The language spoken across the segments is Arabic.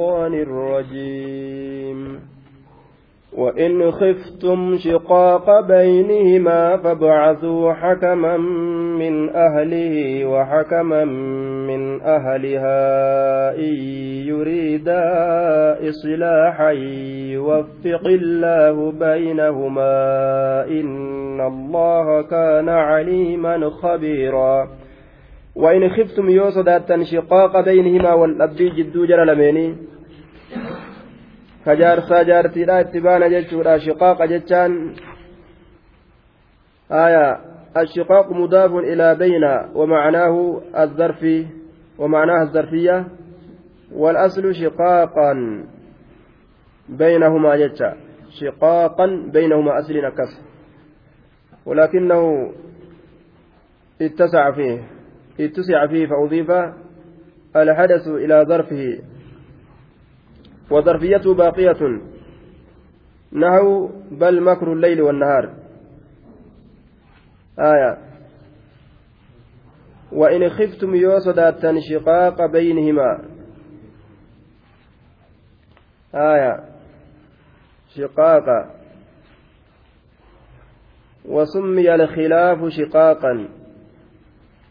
الشيطان الرجيم. وإن خفتم شقاق بينهما فابعثوا حكما من أهله وحكما من أهلها إن يريدا إصلاحا يوفق الله بينهما إن الله كان عليما خبيرا. وإن خفتم يوصد شقاق بينهما والأبدي جدو جرى ka jaarsaa jaartiidha itti baana jechuudha. Shiqaaqa jechaan. آية الشقاق مضاف إلى بين ومعناه الظرف ومعناها الظرفية والأصل شقاقا بينهما جتا شقاقا بينهما أصل نكس ولكنه اتسع فيه اتسع فيه فأضيف الحدث إلى ظرفه وظرفيته باقية. نحو بل مكر الليل والنهار. آية. وإن خفتم يوصدا شقاق بينهما. آية. شقاق. وسمي الخلاف شقاقا.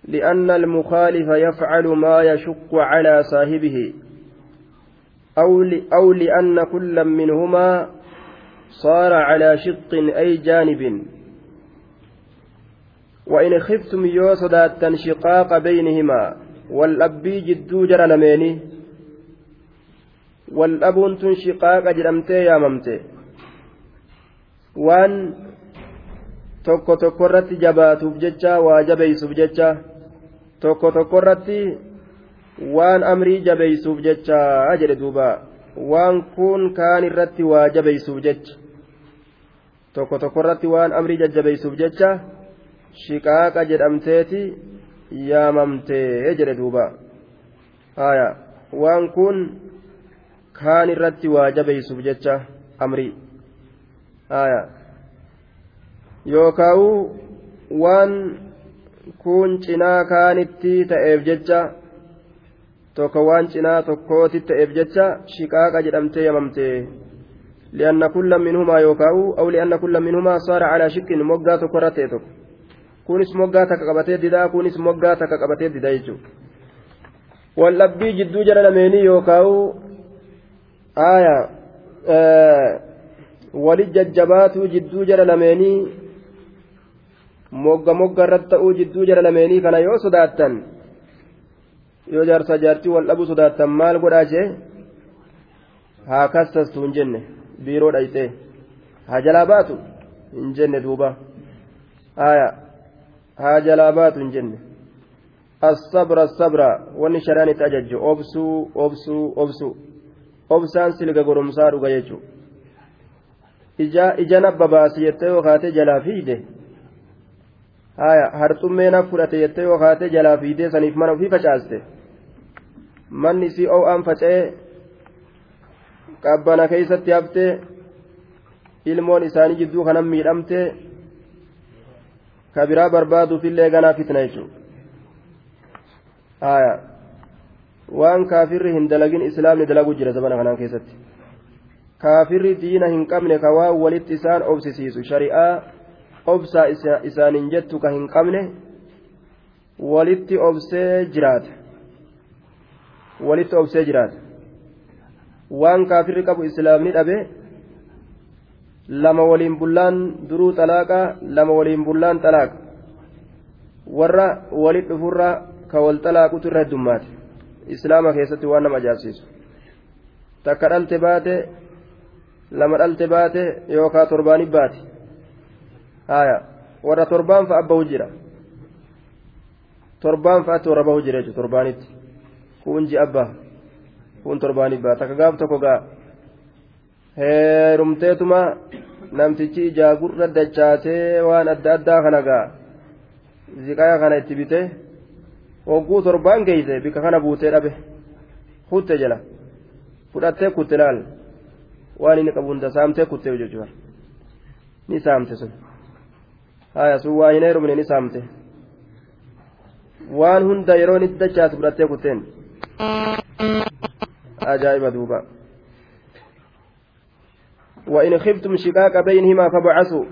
لأن المخالف يفعل ما يشق على صاحبه. أو, لأن كل منهما صار على شق أي جانب. وإن خفتم يوصدات شقاق بينهما والأبي جدو جرى لميني والأبون تنشقاق جرمتي يا ممتي وان tokko tokko irratti jabaatuuf jecha waa jabeeysuuf jecha tokko tokko waan amrii jabeeysuuf jecha jedhe duuba waan kun kaan irratti waa jabeeysuuf jecha tokko tokko irratti waan amrii jajjabeeysuuf jecha shiqaaqa jedhamteeti yaamamtee jedhe duuba haya waan kun kaan irratti waa jabeeysuuf jecha amrii haya yookaa'u waan kun cinaa kaanitti ta'eef jecha tokko waan cinaa tokkootti ta'eef jecha shiqaaqa jedhamtee yamamte li'anna kulla minhumaa yookaa'u aw li'anna kulla minhumaa saara calaa shiqqin moggaa tokko irra ta'e tokko kunis moggaa takka qabatee didaa kunis moggaa takka qabatee didaa jechuudha waldhabbii jidduu jala lameenii yookaa'u aaya walit jajjabaatuu jidduu jala lameenii mogga mogga irratti ta'uu jidduu jala lameenii kana yoo sodaattan yoo jaarsa jaartii wal dhabuu sodaattan maal godhaa jee haa kastastu hin jenne biiroo dhayxee haa jalaa baatu hin jenne duuba haa jalaa baatu hin jenne الصبر الصبر itti ajajju obsuu obsuu obsuu obsaan silga goromsaa dhuga jechuudha ija nabba baasi jettee yoo kaatee jalaa fiide harxummee na fudhate jettee yoo kaatee jalaa fiidee saniif mana ofii facaaste manni isii oo'aan faca'ee qabbana keeysatti haftee ilmoon isaanii jidduu kanan miidhamtee ka biraa barbaaduufillee ganaa fitna jechuudha waan kaafirri hin dalagin islaamni dalaguu jira zabana kanaan keessatti kaafirri diina hin qabne ka waan walitti isaan obsisiisu shari'aa obsaa isaaniin jettu ka hin qabne walitti obsee jiraata walitti obsee jiraata waan kaafirri qabu islaamni dhabe lama waliin bullaan duruu xalaaqa lama waliin bullaan xalaaqa warra walit dhufurra ka wal xalaaqutu irra heddummaate. Islaama keessatti waan nama ajaa'ibsiisu takka dhalte baate lama dhalte baate yookaan torbaanif baate. Haya warra torbaan fa'a bahu jira. Torbaan fa'atti warra bahu jira jechuudha torbaanitti. Kun ji'a baha kun torbaaniif baha takka gaaf tokko gaa heerumteetuma namtichi ijaa gurra dachaatee waan adda addaa kana gaa ziqaa kana itti bitee hogguu torbaan geeyse bika kana buutee dhabe kutte jala fudhattee kutte laal waan inni qabu hunda saamtee kuttee jechuudha ni saamte sun haya sun waa hin heerumne ni saamte waan hunda yeroo inni dachaatu fudhattee kutteen ajaa'iba duuba وإن خفتم شقاق بينهما فبعثوا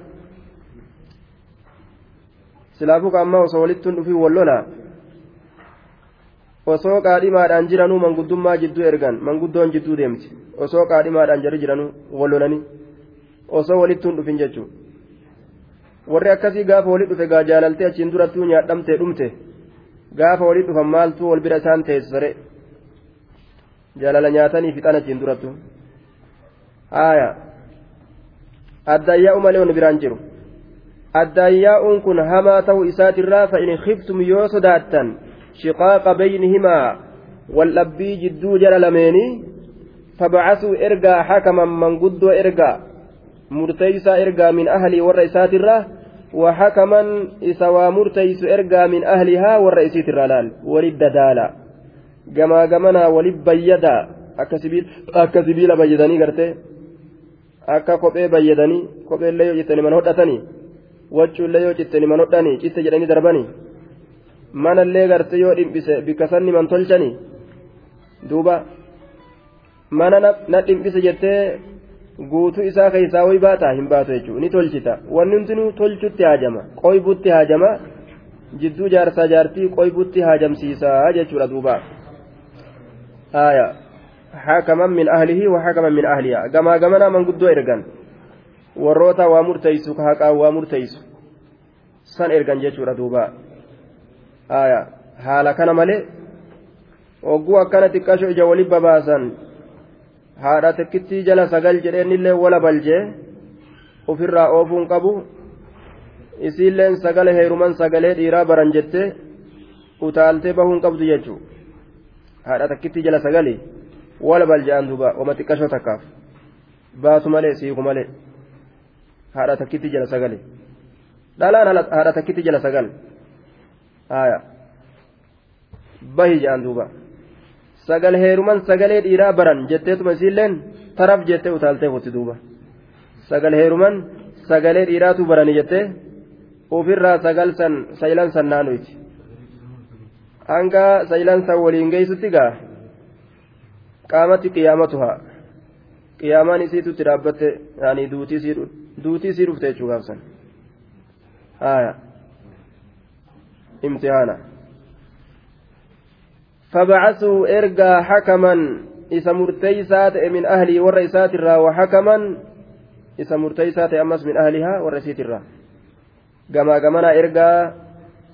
silaafuu kaammaa osoo walitti dhufii wallola osoo qaadhimaadhaan jiranuu manguddummaa jidduu ergan manguddoon jidduu deemti osoo qaadhimaadhaan jarri jiranuu wallolanii osoo walitti hin dhufin jechuudha warri akkasii gaafa walii dhufe gaa jaalaltee achiin durattuu nyaadhamtee dhumte gaafa walii dhufan maaltu wal bira isaan teessisare jaalala nyaatanii fixan achiin durattu haaya addaayyaa'u malee wani biraan jiru addaayyaa'uun kun hamaa ta'uu isaatirraa fa'in khiftum yoo sodaattan shiqaaqa baynihimaa waldhabbii jidduu jala lameenii fabacasuu ergaa hakaman manguddoo ergaa murteeysaa ergaa min ahlii warra isaatirraa وحكما إسوا مرتيس إرقى من أهلها والرئيسيت الرلال ولد دالا جما جمنا ولد بيدا akka sibiila bayyadanii gartee akka kophee bayyadanii kophee illee yoo jettanii mana hodhatanii waccuu illee yoo jettanii mana hodhanii citte jedhanii darbanii mana illee gartee yoo dhimbise bikka sanni man tolchanii duuba mana na dhimbise jettee guutuu isaa keessaa hoyi baata hin baatu jechuudha ni tolchita wanni hundinuu tolchutti haajama qoybutti haajama jidduu jaarsaa jaartii qoybutti haajamsiisaa jechuudha duuba aayaa hakaman min ahlihi wa hakaman min ahlihaa gamaa gamanaa manguddoo ergan warroota waa murteeysu ka haqaa waa murteeysu san ergan jechuudha duuba aayaa haala kana malee ogguu akkana xiqqasho ija waliin babaasan haadha tokkittii jala sagal jedheenillee wala baljee ofirraa oofuun qabu isiilleen sagale heeruman sagalee dhiiraa baran jettee utaaltee bahuun qabdu jechuudha haadha tokkittii jala sagali wala balja'an duuba oma xiqqashoo takkaaf baatu malee siiku malee haadha tokkittii jala sagale dhalaan haadha tokkittii jala sagal bahi ja'an duuba. sagal heeruman sagalee dhiiraa baran jetteetuma isiilleen taraf jettee utaaltee futti duuba sagal heeruman sagalee dhiiraatu barani jettee ofirraa sagal san saylan san naannuyti hanga saylan san waliin geessutti gaa qaamatti qiyaamatu haa qiyaamaan isiitutti dhaabbatte yaanii duutii isii dhufte jechuu gaafsan haaya imtihaana فبعثوا إرجى حكما إذا مرتيسات من أهلي والرئيسات الرا وحكما إذا مرتيسات أمس من أهلها والرئيسات الرا جما جمنا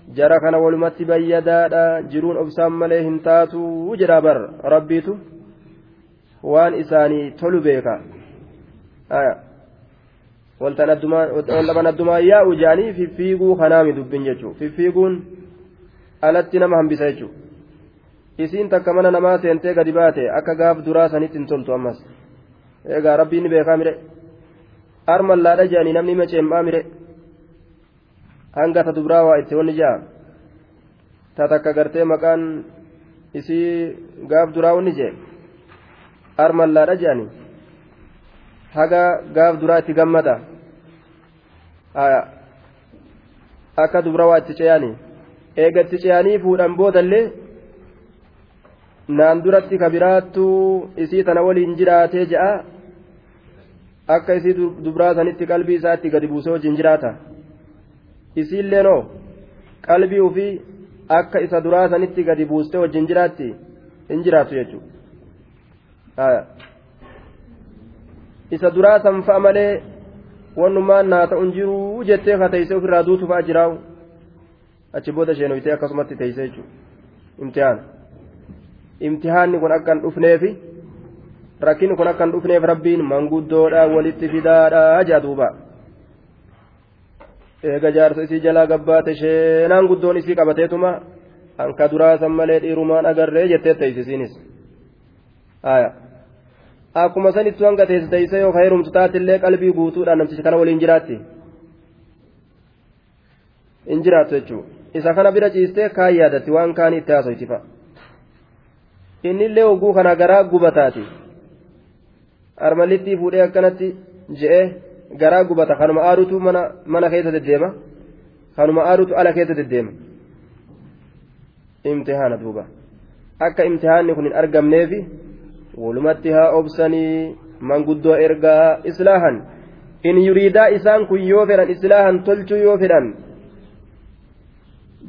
إرجى جرى كان ولمت بيدا جرون أبسام مليهم تاتو وجرابر ربيتو وان إساني تلو بيكا آية waltaban addumaan yaa'u jaanii fiffiiguu kanaami dubbin jechuu fiffiiguun alatti nama hambisa jechuu isiin takka mana namaa seentee gadi baate akka gaaf duraa sanitti hin toltu ammas egaa rabbiin beekaa mire armallaadha jedhanii namni ima ceem'aa mire hanga ta dubraa waa itti wanni ja'a ta takka gartee maqaan isii gaaf duraa wanni jee armallaadha jedhanii haga gaaf duraa itti gammada akka dubra waa itti ce'anii eega itti ce'anii fuudhan boodallee naan duratti ka biraattuu isii tana waliin jiraatee je'a akka isii dubraa sanitti qalbii isaatti gadi buusee wajjin jiraata isiilleenoo qalbii ufii akka isa duraa sanitti gadi buustee wajjin jiraatti hin jiraatu jechuudha isa duraa san fa'a malee wannumaan naa ta'uun jiruu jettee ka teessee ofirraa duutu fa'a jiraa'u achi booda sheenoytee akkasumatti teessee jechuudha imtihaana. imtihaanni kun akka hin dhufneefi rakkinni kun akka hin dhufneef rabbiin manguddoodha walitti fidaadha jaa duuba eega jaarsa isii jalaa gabbaate sheenaan guddoon isii qabateetuma hanka duraasan malee dhiirumaan agarree jettee teessisiinis akkuma sanittu hanga teessiteessee yoo heerumtu taatillee qalbii guutuudhaan namticha kana waliin jiraatti hin jiraattu jechuudha isa kana bira ciistee kaan yaadatti waan kaanii itti haasoytifa. innillee oguu kana garaa gubataati armalittii fuudhee akkanatti je'ee garaa gubata. Kanuma aarutu mana keessa deddeema. Kanuma aarutu ala keessa deddeema. Imtihaana duuba. Akka imtihaanni kun hin argamneefi walumatti haa obsanii manguddoo ergaa islaahan. In yuriidaa isaan kun yoo fedhan islaahan tolchuu yoo fedhan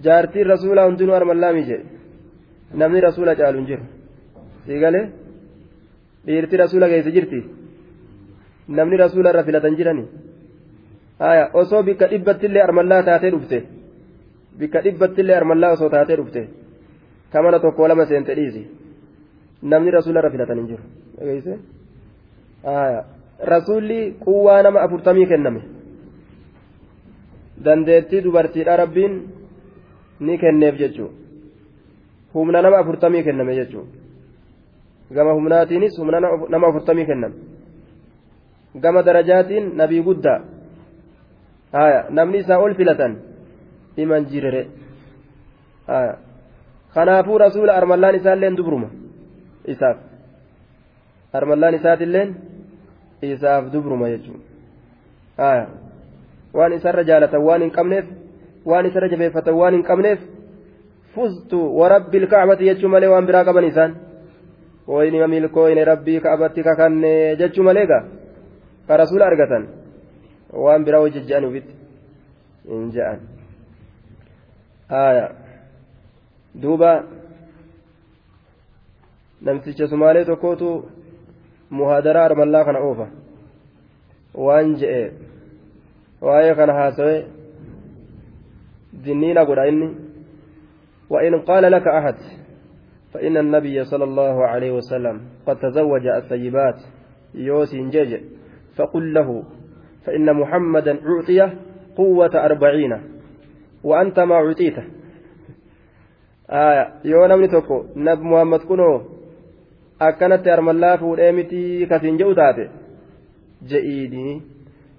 jaartiin rasuulaa hundinuu armallaami jedhe namni rasuula caalu hin jiru. Sii galee dhiirti rasuula keessa jirti namni rasuula irra filatan jirani haya osoo bikka dhibbattillee armallaa taatee dhufte bikka dhibbattillee armallaa osoo taatee dhufte kamana tokko lama seente dhiisi namni rasuula irra filatan hin jiru haya rasuulli quwwaa nama afurtamii kenname dandeettii dubartiidha rabbiin ni kenneef jechuu humna nama afurtamii kenname jechuu gama humnaatiinis humna nama afurtamii kenname gama darajaatiin nabii guddaa haya namni isaa ol filatan iman jirere haya kanaafuu rasuula armallaan isaalleen dubruma isaaf armallaan isaatilleen isaaf dubruma jechuudha haya waan isarra jaalatan waan hin qabneef waan isarra jabeeffatan waan hin qabneef fuztu warabbi ilkaacbati jechuu malee waan biraa qaban isaan woynima milkooyne rabbii ka'abatti kakanne jechuu malee gaa argatan waan biraa hojii je'an ufitti hin je'an haya duuba namticha sumaalee tokkootu muhaadaraa armallaa kana oofa waan je'e waa'ee kana haasawe dinniina godha inni وإن قال لك أحد فإن النبي صلى الله عليه وسلم قد تزوج الثيبات يوسي جيج فقل له فإن محمدا أعطي قوة أربعين وأنت ما أعطيته آية يو نمني توكو نب محمد كنو armallaa fuudhee miti kasiin jedhu taate je'iidini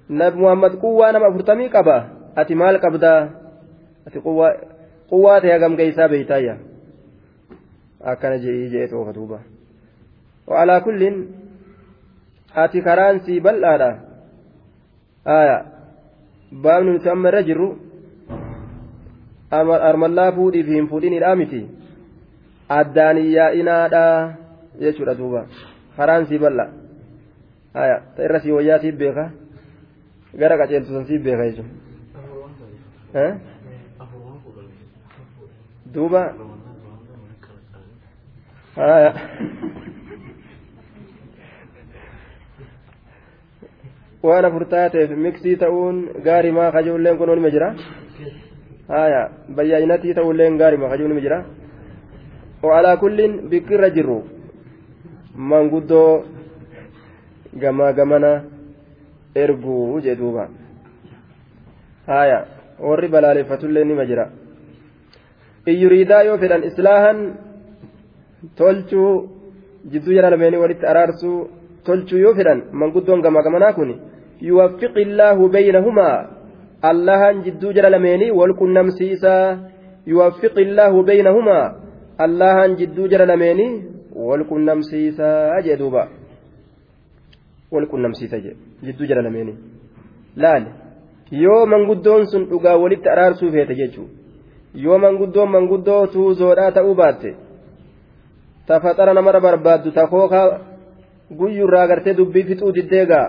nabi muhammad quwwaa nama afurtamii qaba ati maal qabdaa ati quwwaa ta'e hagam geessaa beeytaayya akkana je'ii je'ee toofa duuba wa'alaa kulliin ati karaan sii bal'aadha aya baabni nuti amma irra jirru armallaa fuudhiif hin fuudhinidhaa miti addaan yaa'inaadha jechuudha duuba karaan sii bal'a haya ta irra sii wayyaa siif beeka gara qaceeltu san siif beeka jechuudha duuba haya waan afur taateef miksii ta'uun gaarimaa kajuulleen kun nima jira? Haya bayyaayinatii ta'uulleen gaarimaa kajuun nima jira? Wa'alaa kulliin bikkirra jirru. Manguddoo gamaa gamana erguu jee duuba. Haya warri balaaleffatullee nima jira. In yuriidaa yoo fedhan islaahan tolchuu jidduu jala lameenii walitti araarsuu tolchuu yoo fedhan manguddoon gamaa gamanaa kun يوفق الله بينهما الله جدو جل لميني والكنم سيسا يوفق الله بينهما الله جدو جل لميني والكنم سيسا أجدوبا والكنم سيسا جدو جل لميني laal yoo manguddoon sun dhugaa walitti araarsuu feete jechuun yoo manguddoon manguddoo tuuzoodhaa ta'uu baatte tafaxara namara barbaaddu takookaa guyyurraa gartee dubbii fixuu diddeegaa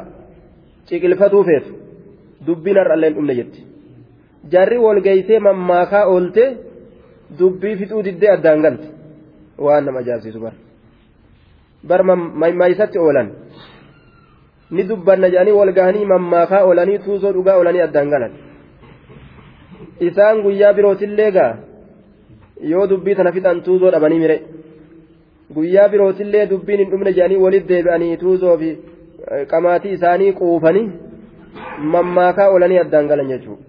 ciqilfatuu feetu dubbiin har'allee hin dhumne jetti jarri walgeeysee mammaakaa oolte dubbii fixuu diddee addaan galte waan nama ajaa'ibsiisu bar bar maysatti oolan ni dubbanna jedhanii wal gahanii mammaakaa oolanii tuusoo dhugaa oolanii addaan galan isaan guyyaa birootillee gaa yoo dubbii tana fixan tuuzoo dhabanii mire guyyaa birootillee dubbiin hin dhumne jedhanii walitti deebi'anii tuuzoo fi qamaatii isaanii quufanii mammaakaa oolanii addaan galan jechuudha.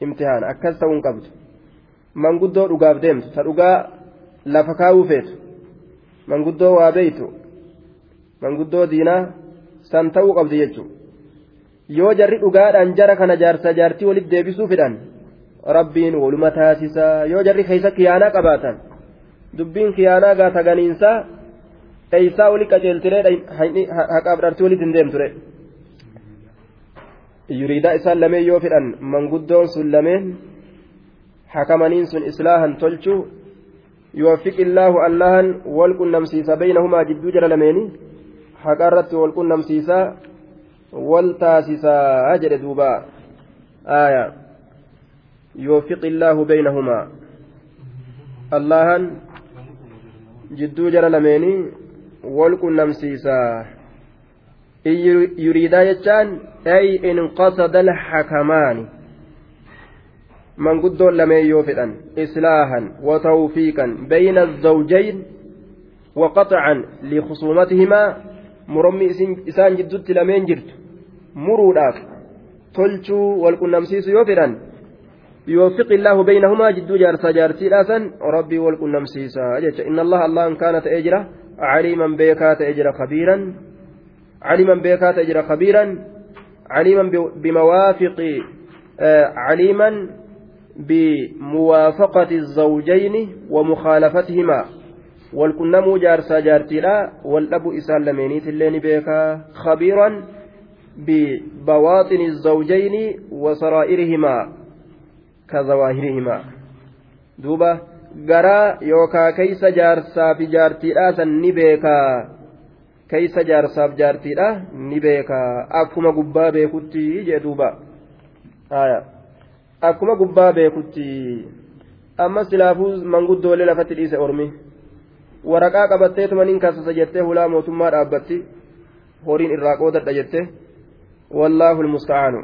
Imtihaan akkas ta'uu hin qabdu. Manguddoo dhugaaf deemtu ta dhugaa lafa kaa'uu feetu. Manguddoo waa beeytu manguddoo diinaa san ta'uu qabdi jechuudha. Yoo jarri dhugaadhaan jara kana jaarsa jaartii walitti deebisuu fedhan rabbiin waluma taasisaa. Yoo jarri keessa kiyaanaa qabaatan dubbiin kiyaanaa gaata ganiinsaa eeysaa wali qaceeltiree haqaaf dhartii walitti hin deemture yuriidaa isaan lameen yoo fedhan manguddoon sun lameen hakamaniin sun islaahan tolchuu يوفق الله اللهن والكن نمسيسا بينهما جدو جل لميني حقرت والكن نمسيسا والتاسسا أجل دوبا آية يوفق الله بينهما اللهن جدو جل لميني والكن نمسيسا إن يريدا يجان أي إن قصد الحكمان manguddoon lameen yoo fedhan islaahan watawfiiqan bayna azawjayn waqaxacan likhusuumatihimaa murommi isaan jiddutti lameen jirtu muruudhaaf tolchuu walqunnamsiisu yoo fedhan يوفق الله بينهما جد جارسا جارتي لاسن ربي والقنمسيسا إن الله الله كانت أجرة عليما بيكات أجرة خبيرا. عليما بيكات أجرة خبيرا. عليما بموافق عليما بموافقة الزوجين ومخالفتهما. والكنمو جارسا جارتيلا والأب إسان لمينيت اللين بيكا خبيرا ببواطن الزوجين وسرائرهما. كظواهرهما دوبا garaa yookaa keeysa jaarsaa fi jaartiidhaa san ni beekaa keeysa jaarsaaf jaartiidha ni beekaa akkuma gubbaa beekutti jee duuba akkuma gubbaa beekutti amma silaafuu manguddoolee lafatti dhiise ormi waraqaa qabatteetuma nin kasasa jettee hulaa mootummaa dhaabbatti horiin irraa qoodadha jette wallaahu lmusta'aanu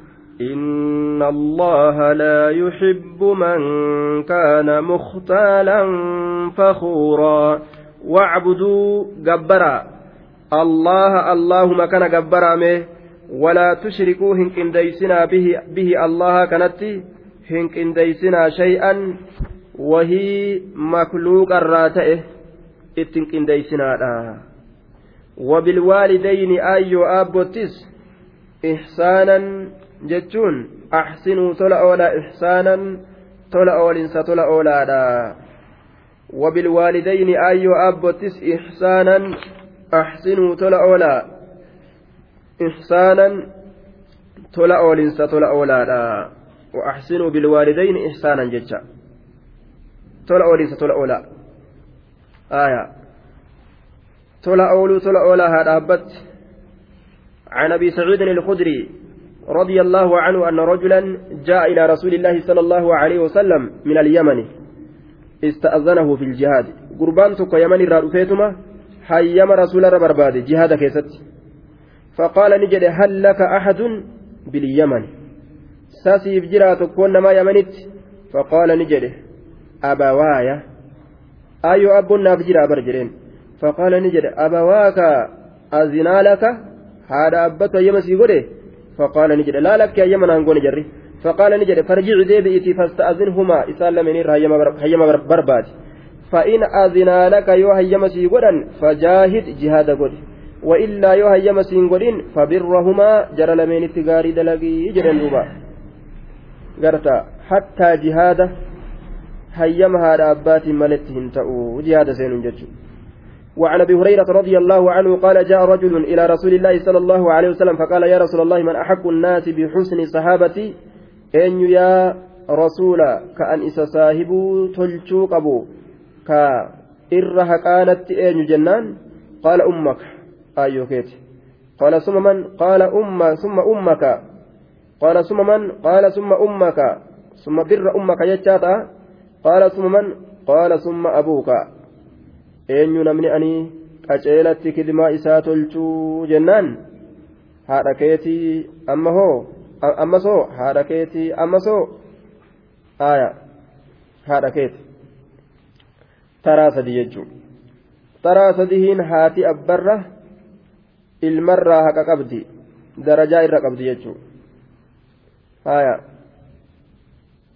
إن الله لا يحب من كان مختالا فخورا واعبدوا جبرا الله اللهم كان جبرا مه ولا تشركوا هنك انديسنا به, به الله كانت هنك انديسنا شيئا. وهي مخلوق الراتئه اتنك انديسنا وبالوالدين أيو أبوتس إحسانا jechuun axsinuu tola oolaa ixsaanan tola oolinsa tola oolaadha wabilwaalidayni ayyoo abbottis ixsaanan axsinuu tola oolaa ixsaanan tola oolinsa tola oolaadha وأحسنوا بالوالدين إحسانا جدا تولا أولي تولا أولا آية تولا أولو تولا أولا هذا أبت عن أبي سعيد الخدري رضي الله عنه أن رجلا جاء إلى رسول الله صلى الله عليه وسلم من اليمن. استأذنه في الجهاد. قربان تك يمن الرافيتما حيما رسول برباد جهاد كيست فقال نجد هل لك أحد باليمن؟ ساسيف جرا تكون ما يمنت فقال نجد أبوايا أي أب نافجرا برجرين فقال نجد أبواك أزنا لك؟ هذا أبت يمسي قده. فقال نجد لا لك يا يمن أنقون جري. فقال نجد فرجع ديبئتي فاستأذنهما. إسأل من هيما برباد. فإن أذنا لك يو هيما سيقودا فجاهد جهاد قد. وإلا يو هيما سيقودين فبرهما جرى لمن التقاري دلقي جرى دوبا قرتا حتى جهاد هيما هذا أبات ملتهم تأو جهاد سين جتشو. وعن أبي هريرة رضي الله عنه قال جاء رجل إلى رسول الله صلى الله عليه وسلم فقال يا رسول الله من أحق الناس بحسن صحابتي؟ إن يا رسول كأن إس صاحب تلچو قبو. كا إرها كانت أين جنان؟ قال أمك. أيوكيت قال ثم من؟ قال أم ثم أمك. قال ثم من؟ قال ثم أمك. ثم بر أمك يجاتا قال ثم من؟ قال ثم أبوك. Eenyu namni ani qaceelatti kidmaa isaa tolchuu jennaan? Haadha keetii amma hoo? Ammas hoo haadha keetii ammas hoo haaya haadha keeti. Taraa sadi jechuun taraa sadihiin haati abbarra ilmarraa haqa qabdi. Darajaa irra qabdi jechuun haaya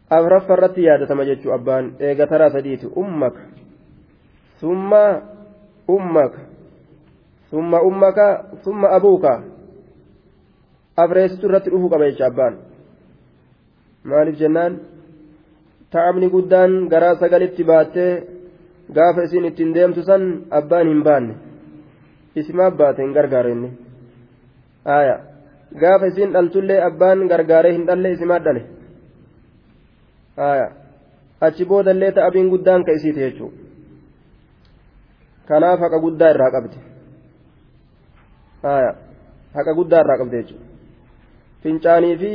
afraffa irratti yaadatama jechuu abbaan. Eega taraa sadiiti. Ummaka summa ummaka summa ummaka summa abuuka afreessitu irratti dhufuu qaba jecha abbaan. Maaliif jennaan? Ta'amni guddaan garaa sagalitti baattee gaafa isin ittiin deemtu san abbaan hin baanne. Isimaaf baate hin gargaare inni. Gaafa isin dhaltullee abbaan gargaaree hin dhalle isimaat dhale. Achi boodallee ta'abiin guddaan ka isiiti jechuudha kanaaf haqa guddaa irraa qabdi. Haqa guddaa irraa qabdi jechuudha. Fincaanii fi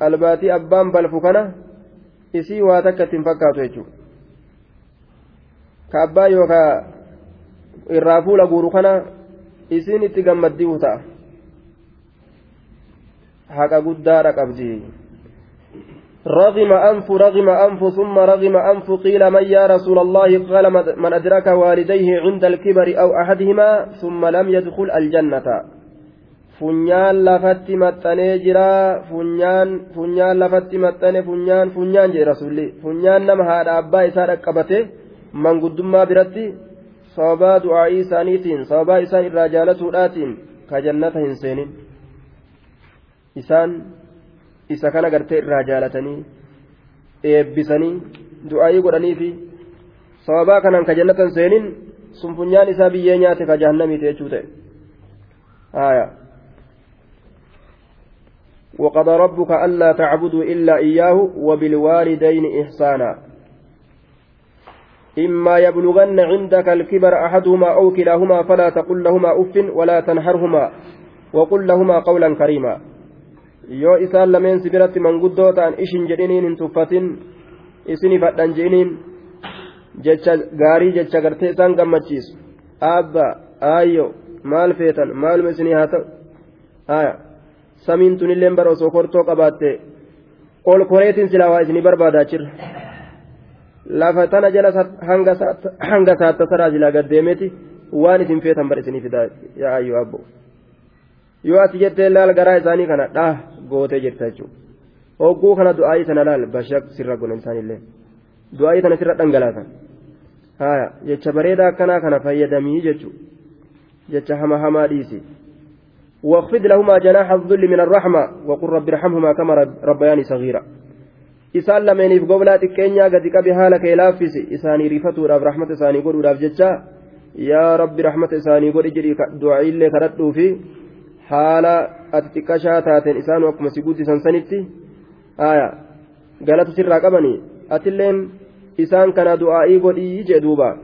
albaatii abbaan balfu kana isii waa takka ittiin fakkaatu jechuudha. Ka abbaa yookaan irraa fuula guuru kana isiin itti gammaddii ta'a. Haqa guddaadha qabdi. رغم أنف رغم أنف ثم رغم أنف قيل من يا رسول الله قال من أدرك والديه عند الكبر أو أحدهما ثم لم يدخل الجنة lafatti maxxanee jira funyaan funyaan lafatti maxxane funyaan funyaan jedhe rasulli funyaan nama haadha abbaa isaa dhaqqabate manguddummaa biratti sababaa du'aa'ii isaaniitiin sababaa isaan irraa jaalatuudhaatiin ka jannata hin seenin isaan isa kana gartee irraa jaalatanii eebbisanii du'aayii godhaniifi sababaa kanaan ka jannatan seenin sun funyaan isaa biyyee nyaate ka jahannamiite jechuu ta'e وقضى ربك ألا تعبدوا إلا إياه وبالوالدين إحسانا إما يبلغن عندك الكبر أحدهما أو كلاهما فلا تقل لهما أف ولا تنهرهما وقل لهما قولا كريما yoo isaan lameen si biratti manguddoo ta'an ishin jedhiniin hin tuffatin isini fadhan jedhiniin jecha gaarii jecha gartee isaan gammachiisu aabba aayyo maal feetan maaluma isinii haa ta'u haya samiin tunillee bara osoo kortoo qabaatte ol koreetiin silaa waa isinii barbaadaachirra lafa tana jala hanga saatta saraa silaa gaddeemeti waan isin feetan bar isinii fidaa yaa aayyo abbo yoo ati jettee laal garaa isaanii kana dhaa gootee jirta jechuudha hogguu kana du'aayii sana laal bashaq sirra gonan isaaniillee du'aayii sana sirra dhangalaasan haya jecha bareedaa akkanaa kana fayyadamii jechuudha jecha hama hamaa dhiisi. واخفض لهما جناح الذل من الرحمة وقل رب ارحمهما كما ربياني صغيرا isaan lameeniif goblaa xiqqeenyaa gadi qabi haala kee laaffisi isaanii rifatuudhaaf rahmata isaanii godhuudhaaf jecha yaa rabbi rahmata isaanii godhi jedhi du'aillee kadhadhuufi haala ati xiqqashaa taateen isaanu akkuma si guddisan sanitti aya galata sirraa qabanii atilleen isaan kana du'aa'ii godhii jee duuba.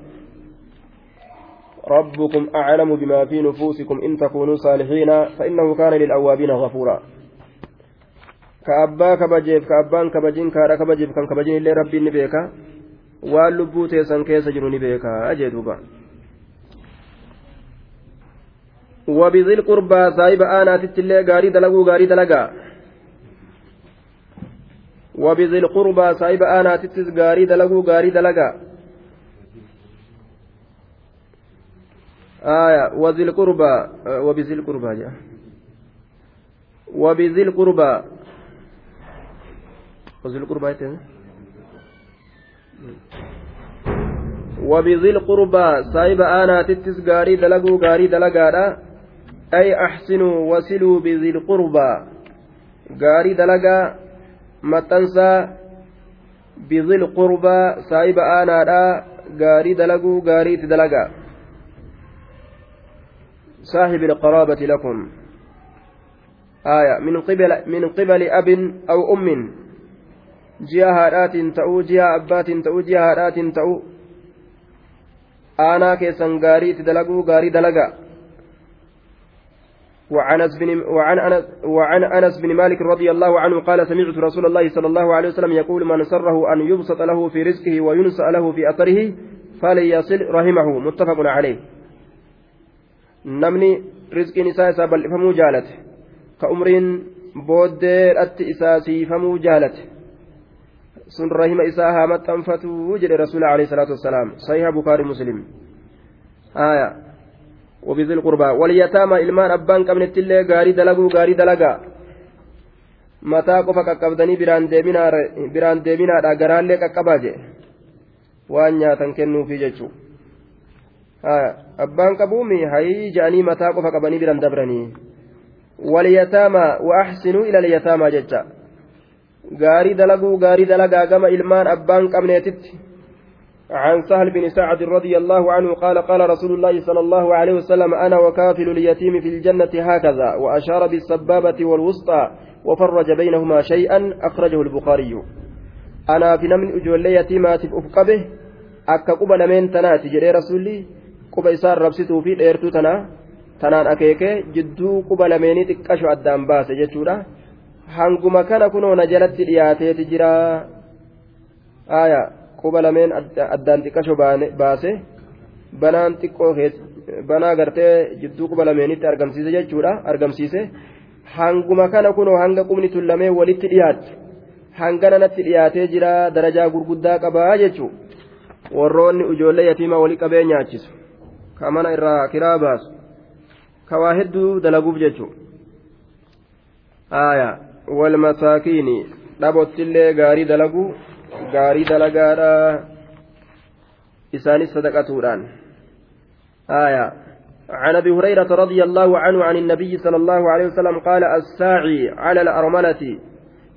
ربكم أعلم بما في نفوسكم إن تكونوا صالحين فإنه كان للأوابين غفورا كأبا كبجيف كأبان كبجين كارا كبجيف كان كبجين اللي ربي نبيكا واللبو تيسان كيس نبيكا أجدوبا وبذي القربى صاحب آناتت اللي غاري دلقوا غاري دلقا. وبذي القربى صاحب آناتت غاري دلقوا غاري دلقا. آية وذي القربى وبذي القربى جاء. وبذي القربى. وذي القربى وبذي القربى صاحب آناتت غاري دلقوا غاري دلقا أي أحسنوا وصلوا بذي القربى. gaarii dalagaa maxxansaa bizil qurbaa saahiba aanaadhaa gaarii dalaguu gaarii itti dalagaa صاحب القرابة لكم. آية. من قبل من قبل أب أو أم. جهة هادات تأو جهة أبات تأو جهة هادات تأو. آنا كيسان غاري تدلقوا غاري دلقا. وعن أنس بن مالك رضي الله عنه قال سمعت رسول الله صلى الله عليه وسلم يقول من سره أن يبسط له في رزقه وينسأ له في أثره فليصل رحمه. متفق عليه. نمني رزق نساء سابل فمو جالت. كأمرين بودر أت إساسي فمو جالت. سن رحم إساها متنفتو جل رسول عليه الصلاة والسلام. صحيح بخاري مسلم. آية. وبذي القربى واليتامى إلمان أبان كمن التلي غاري دلقوا غاري دلقا mataa qofa qaqqabdanii biraan deeminaadha garaallee qaqqabaa jee waan nyaatan kennuufi jechuudha abbaan qabuumi hayii ja'anii mataa qofa qabanii biraan dabranii walyataamaa wa'axsinuu ila lyataamaa jecha gaarii dalaguu gaarii dalagaa gama ilmaan abbaan qabneetitti. عن سهل بن سعد رضي الله عنه قال قال رسول الله صلى الله عليه وسلم أنا وكافل اليتيم في الجنة هكذا وأشار بالسبابة والوسطى وفرج بينهما شيئا أخرجه البخاري. أنا في نمن أجولي يتيمات أفقبه أكا قبا لمن تناتي جري رسولي قبا إسار ربسته في الإيرتو تنا tanaan akeekee jidduu quba lameenii xiqqasho addaan baase jechuudha hanguma kana kunoo na jalatti dhiyaateeti jira quba lameen addaan xiqqasho baase banaan xiqqoo banaa gartee jidduu quba lameenitti argamsiise jechuudha. Argamsiise hanguma kana kunoo hanga qubni tun lameen walitti dhiyaattu hangana natti dhiyaatee jira darajaa gurguddaa qabaa jechuudha warroonni ijoollee yatiimaa walii qabee nyaachisu. Ka mana irraa kiraa baasu. Ka waa hedduu dalaguuf jechuudha aayaa wal masaakiini dhabottillee gaarii dalaguu. Gaarii dalagaadha. Isaanis sadaqatuudhaan. آية عن ابي هريره رضي الله عنه عن النبي صلى الله عليه وسلم قال الساعي على الارمله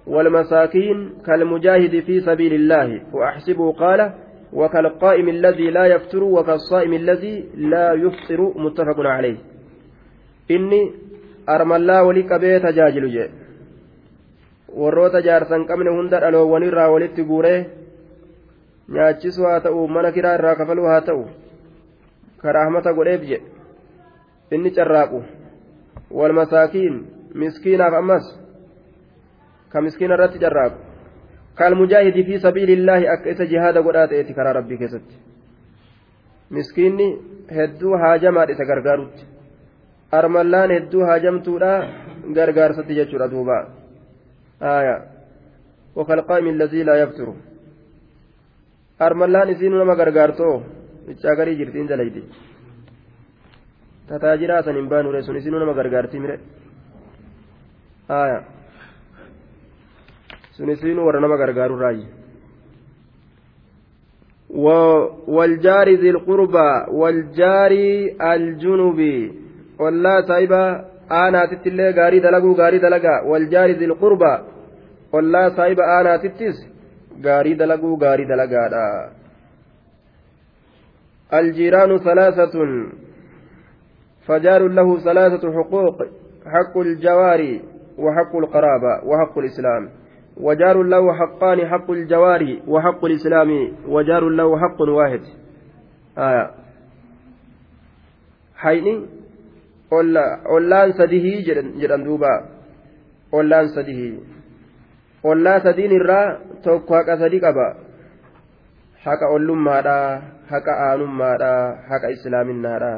والمساكين كالمجاهد في سبيل الله واحسبه قال وكالقائم الذي لا يفتر وكالصائم الذي لا يفطر متفق عليه إني أرملا ولك بيت جاجل جي warroota jaarsan qabne hunda dhaloowwan irraa walitti guuree nyaachisuu haa ta'u mana kiraa irraa kafaluu haa ta'u karaahmata godheef jedhe. Inni carraaqu wal masaakiin miskiinaaf ammas ka miskiina irratti carraaqu. Kal mujaahidii fi sabiilillaahi akka isa jihaada godhaa ta'eeti karaa rabbii keessatti. Miskiinni hedduu haajamaadha isa gargaarutti. Armallaan hedduu haajamtuudha gargaarsatti jechuudha duubaa آية. وكالقائم الذي لا يفتر. أرملان إسين نما غرغارتو إتشاغري جرتين دليدي. تتاجرا سنين بانو رسون إسين نما غرغارتي مره. آية. سنسين ورنما غرغارو راي والجار ذي القربى والجار الجنوب والله سايبا aanaatittillee gaarii dalaguu gaarii dalagaa waljaari zil qurbaa ollaa saahiba aanaatittis gaarii dalaguu gaarii dalagaadha الجيران ثلاثة فجار له ثلاثة حقوق حق الجوار وحق القرابة وحق الإسلام وجار له حقان حق الجوار وحق الإسلام وجار له حق واحد آية حيني ollaan sadihii jedhan duuba ollaan sadihii ollaa sadiin irraa tokko haqa sadi qaba haqa ollummaadha haqa aanummaadha haqa islaaminaadha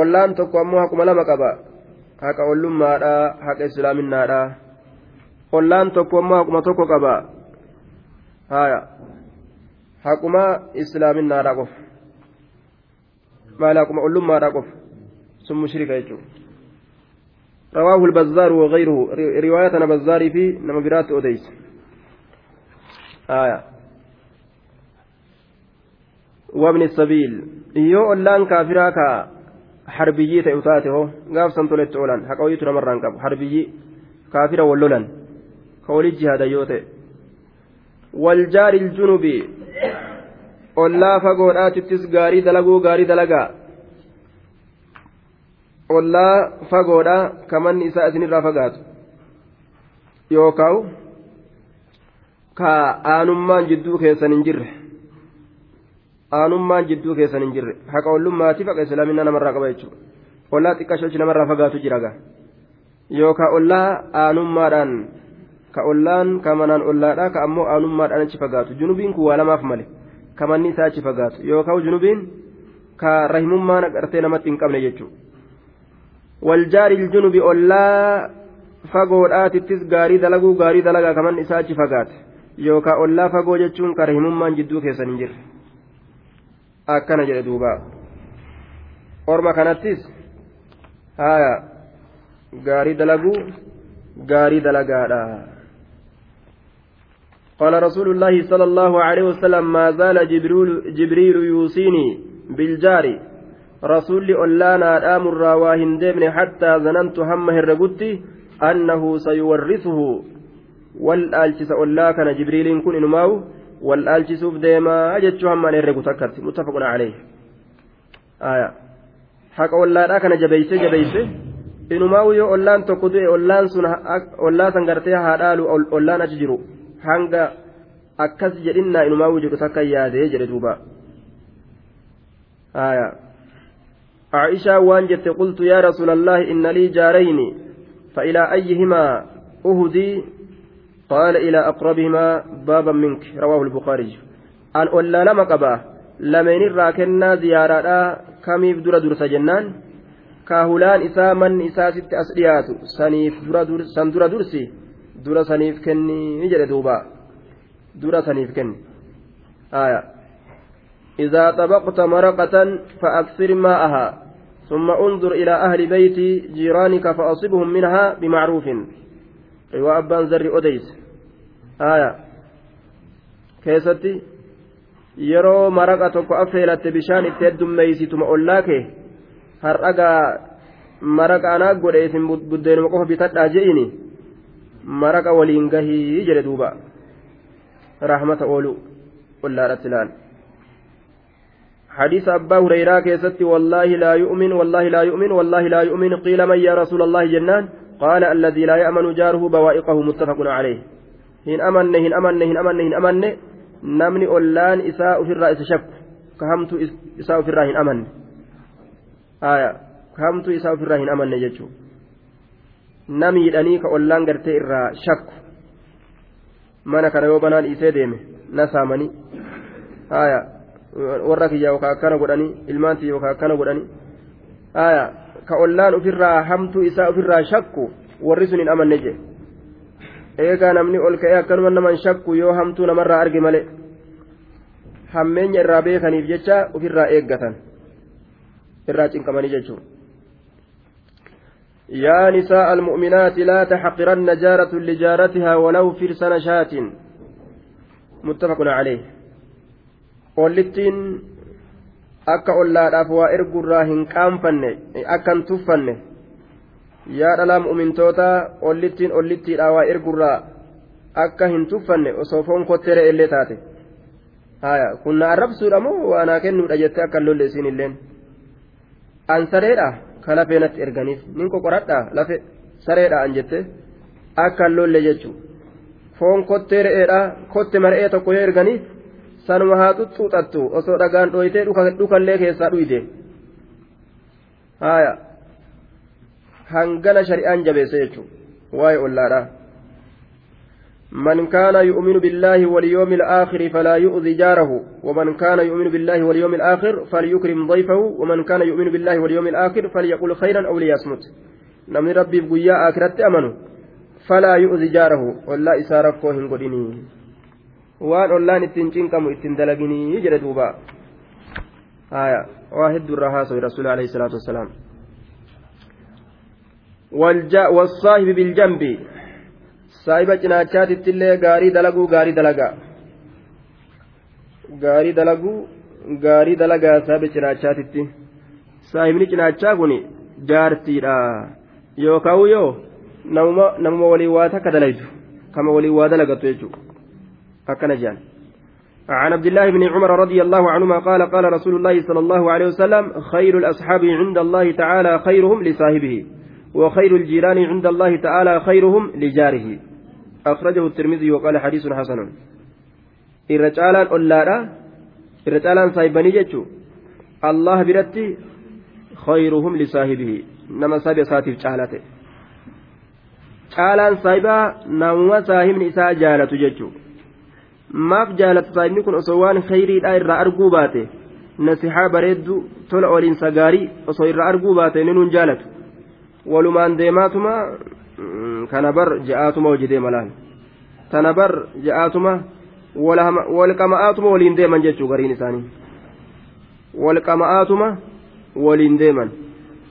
ollaan tokko ammoo haquma lama qaba haqa ollummaadha haqa islaaminaadha ollaan tokko ammoo haquma tokko qaba haquma islaaminaadha qofa maal akkuma ollummaadhaa qofa sun mushrika jechuudha رواه البزار وغيره. رواية أنا بزاري في نما برات أوديس. آية. وابن السبيل. يو اللان كافرا كا حربيي تأوتاته. غاف سنتولت أولان. حقويت نمران كاب. حربيي كافرا ولولان. كولي جهاد يوتي. والجار الجنوبي. Ollaa fagoodhaatittis gaarii dalaguu gaarii dalagaa ollaa fagoodha kamanni isaa isinirraa fagaatu yookaan ka aanummaan jidduu keessan hin jirre aanummaan jidduu keessan hin jirre haqa ollummaatiif haqa islaaminaa namarraa qaba jechuudha ollaa xiqqashoochi namarraa fagaatu jira gaa yookaan ollaa aanummaadhaan ka ollaan ka manaan ollaadhaa ka ammoo aanummaadhaan achi fagaatu junubiin kun waa lamaaf malee. Kamanni isaa achi fagaatu. Yookaan junubiin ka rahimummaan agartee namatti hin qabne jechuudha waljaari junubi ollaa fagoodhaatittis gaarii dalaguu gaarii dalagaa kamanni isaa achi fagaate. Yookaan ollaa fagoo jechuun ka rahimummaan jidduu keessan hin jirre. Akkana jedhe duuba. Orma kanattis haaya gaarii dalaguu gaarii dalagaadha قال رسول الله صلى الله عليه وسلم ما زال جبريل, جبريل يوصيني بالجار. رسول أولانا آمر رواهن ديبن حتى ظننت همه الرقدي أنه سيورثه. والآلتس أولا كان جبريل كن إنماو والآلتس ديما أجتش هم أن الرقود متفق عليه. آية. حق أولا كان جبيسي جبيسي tokko du'e ollaan sun ollaa san gartee haadhaalu ollaan achi jiru hanga akkas jedhinnaa inumaa jedhu takka yaadee jedhe duuba. عائشة وانجت قلت يا رسول الله إن لي جارين فإلى أيهما أهدي قال إلى أقربهما بابا منك رواه البخاري أن أولا لما قبا لمن الراكنا زيارة كميف در درس جنان kaahulaan isaa manni isaa sitti as dhiyaatu saniif san dura dursi? Dura saniif kenni jedhe duuba dura saniif kenni aya إذا طبقت مرقة فأكثر ماءها ثم انظر إلى أهل بيت جيرانك فأصبهم منها بمعروف رواء أبان زر أديس آية كيستي tokko affeelatte bishaan itti heddummeeysituma ollaake har'agaa maraqa anaa godhe isin buddeenuma qofa bitadhaa je'ini maraqa waliin gahii jedhe duuba. Rahmata oolu ollaadhatti ilaal حديث أبا هريرة كيست والله لا يؤمن والله لا يؤمن والله لا يؤمن قيل من يا رسول الله جنان قال الذي لا يأمن جاره بوائقه متفق عليه هن أمن هن أمن هن أمن هن أمن نمني أولان إساء في الرأس شك كهمت إساء في الرأس أمن haya kamtu isaa ofirraa hin amanne jechuudha namiidhanii ka ollaan gartee irraa shakku mana kana yoo banaan dhiisee deeme na saamanii haya warra kiyya yookaan akkana godhanii ilmaanti yookaan akkana godhanii haya ka ollaan ofirraa hamtuu isaa ofirraa shakku warri sun hin amanne jee eegaa namni ol ka'ee akkanuma naman shakku yoo hamtuu namarraa arge malee hammeenya irraa beekaniif jecha ofirraa eeggatan. irraa cinqamanii jechuudha يا نساء المؤمنات لا تحقرن جارة لجارتها ولو فرس نشاة متفق عليه. qoollittiin akka ollaadhaaf waa ergurraa hin qaanfanne akka hin tuffanne yaa dhalaa mu'mintootaa qoollittiin ollittiidhaa waa ergurraa akka hin tuffanne osoo foon kottere illee taate haya kun na arrabsuudha moo waa naa kennuudha jettee akka hin lolle isin illeen ansareedha ka lafee natti erganiif nin qoqoradha lafe sareedha an jette akka hin lolle jechuun foon kottee re'eedha kotte mar'ee tokko yoo erganiif sanuma haa xuxxuuxattu osoo dhagaan dhooytee dhukallee keessaa dhuyde haaya hangana shari'aan jabeesse jechuun waa'ee ollaadha. من كان يؤمن بالله واليوم الآخر فلا يؤذي جاره ومن كان يؤمن بالله واليوم الآخر فليكرم ضيفه ومن كان يؤمن بالله واليوم الآخر فليقل خيرا أو ليصمت. نمن ربي بقيا آخرت أمنوا فلا يؤذي جاره ولا إسارة كوهن قديني. waan ollaan ittiin cinqamu ittiin dalaginii jedhe duuba haya waa heddurraa haasawi rasuuli alayhi والصاحب بالجنب. Saahiba cinaachaatittillee gaarii dalaguu gaarii dalagaa gaarii dalaguu gaarii dalagaa saahiba cinaachaatitti saahibni cinaachaa kun jaartiidha yookaan yoo namuma waliin waa takka dalaytu kama waliin waa dalagatu jechuudha akkana jedhan. عن عبد الله بن عمر رضي الله عنهما قال قال رسول الله صلى الله عليه وسلم خير الأصحاب عند الله تعالى خيرهم لصاحبه وخير الجيران عند الله تعالى خيرهم لجاره أخرجه الترمذي وقال حديث حسن الرجالان أولادا الرجالان جتشو الله برتي خيرهم لصاحبه نما صاحب صاتف جالته isaa jaalatu jechuudha maaf jaalatu saahibni kun osoo waan khayriidhaa irraa arguu baate nasihaa bareeddu tola oliinsa gaarii osoo irraa arguu baate ni nuun jaalatu walumaan deemaatuma kana bar ja'aatuma hojii deema laal tana bar ja'aatuma walqama'aatuma waliin deeman jechuu gariin isaanii walqama'aatuma waliin deeman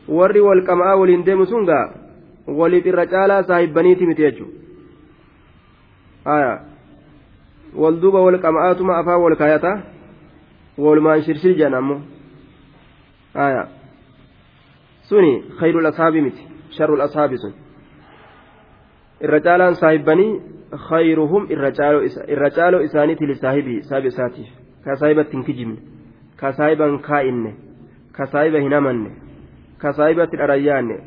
warri walqama'aa waliin deemu sun gaa waliif irra caalaa saahibbaniiti miti jechuudha wal duuba wal qama'aatuma afaan wal kaayata walumaan shirshir jedhan ammoo suni khayrul ashaabi miti sharrul ashaabi sun irra caalaan saahibbanii khayruhum irra caaloo isaaniiti lisaahibii saahiba isaatiif ka saahibatti hin kijibne ka saahiba hin kaa'inne ka saahiba hin amanne ka saahibatti dharayyaanne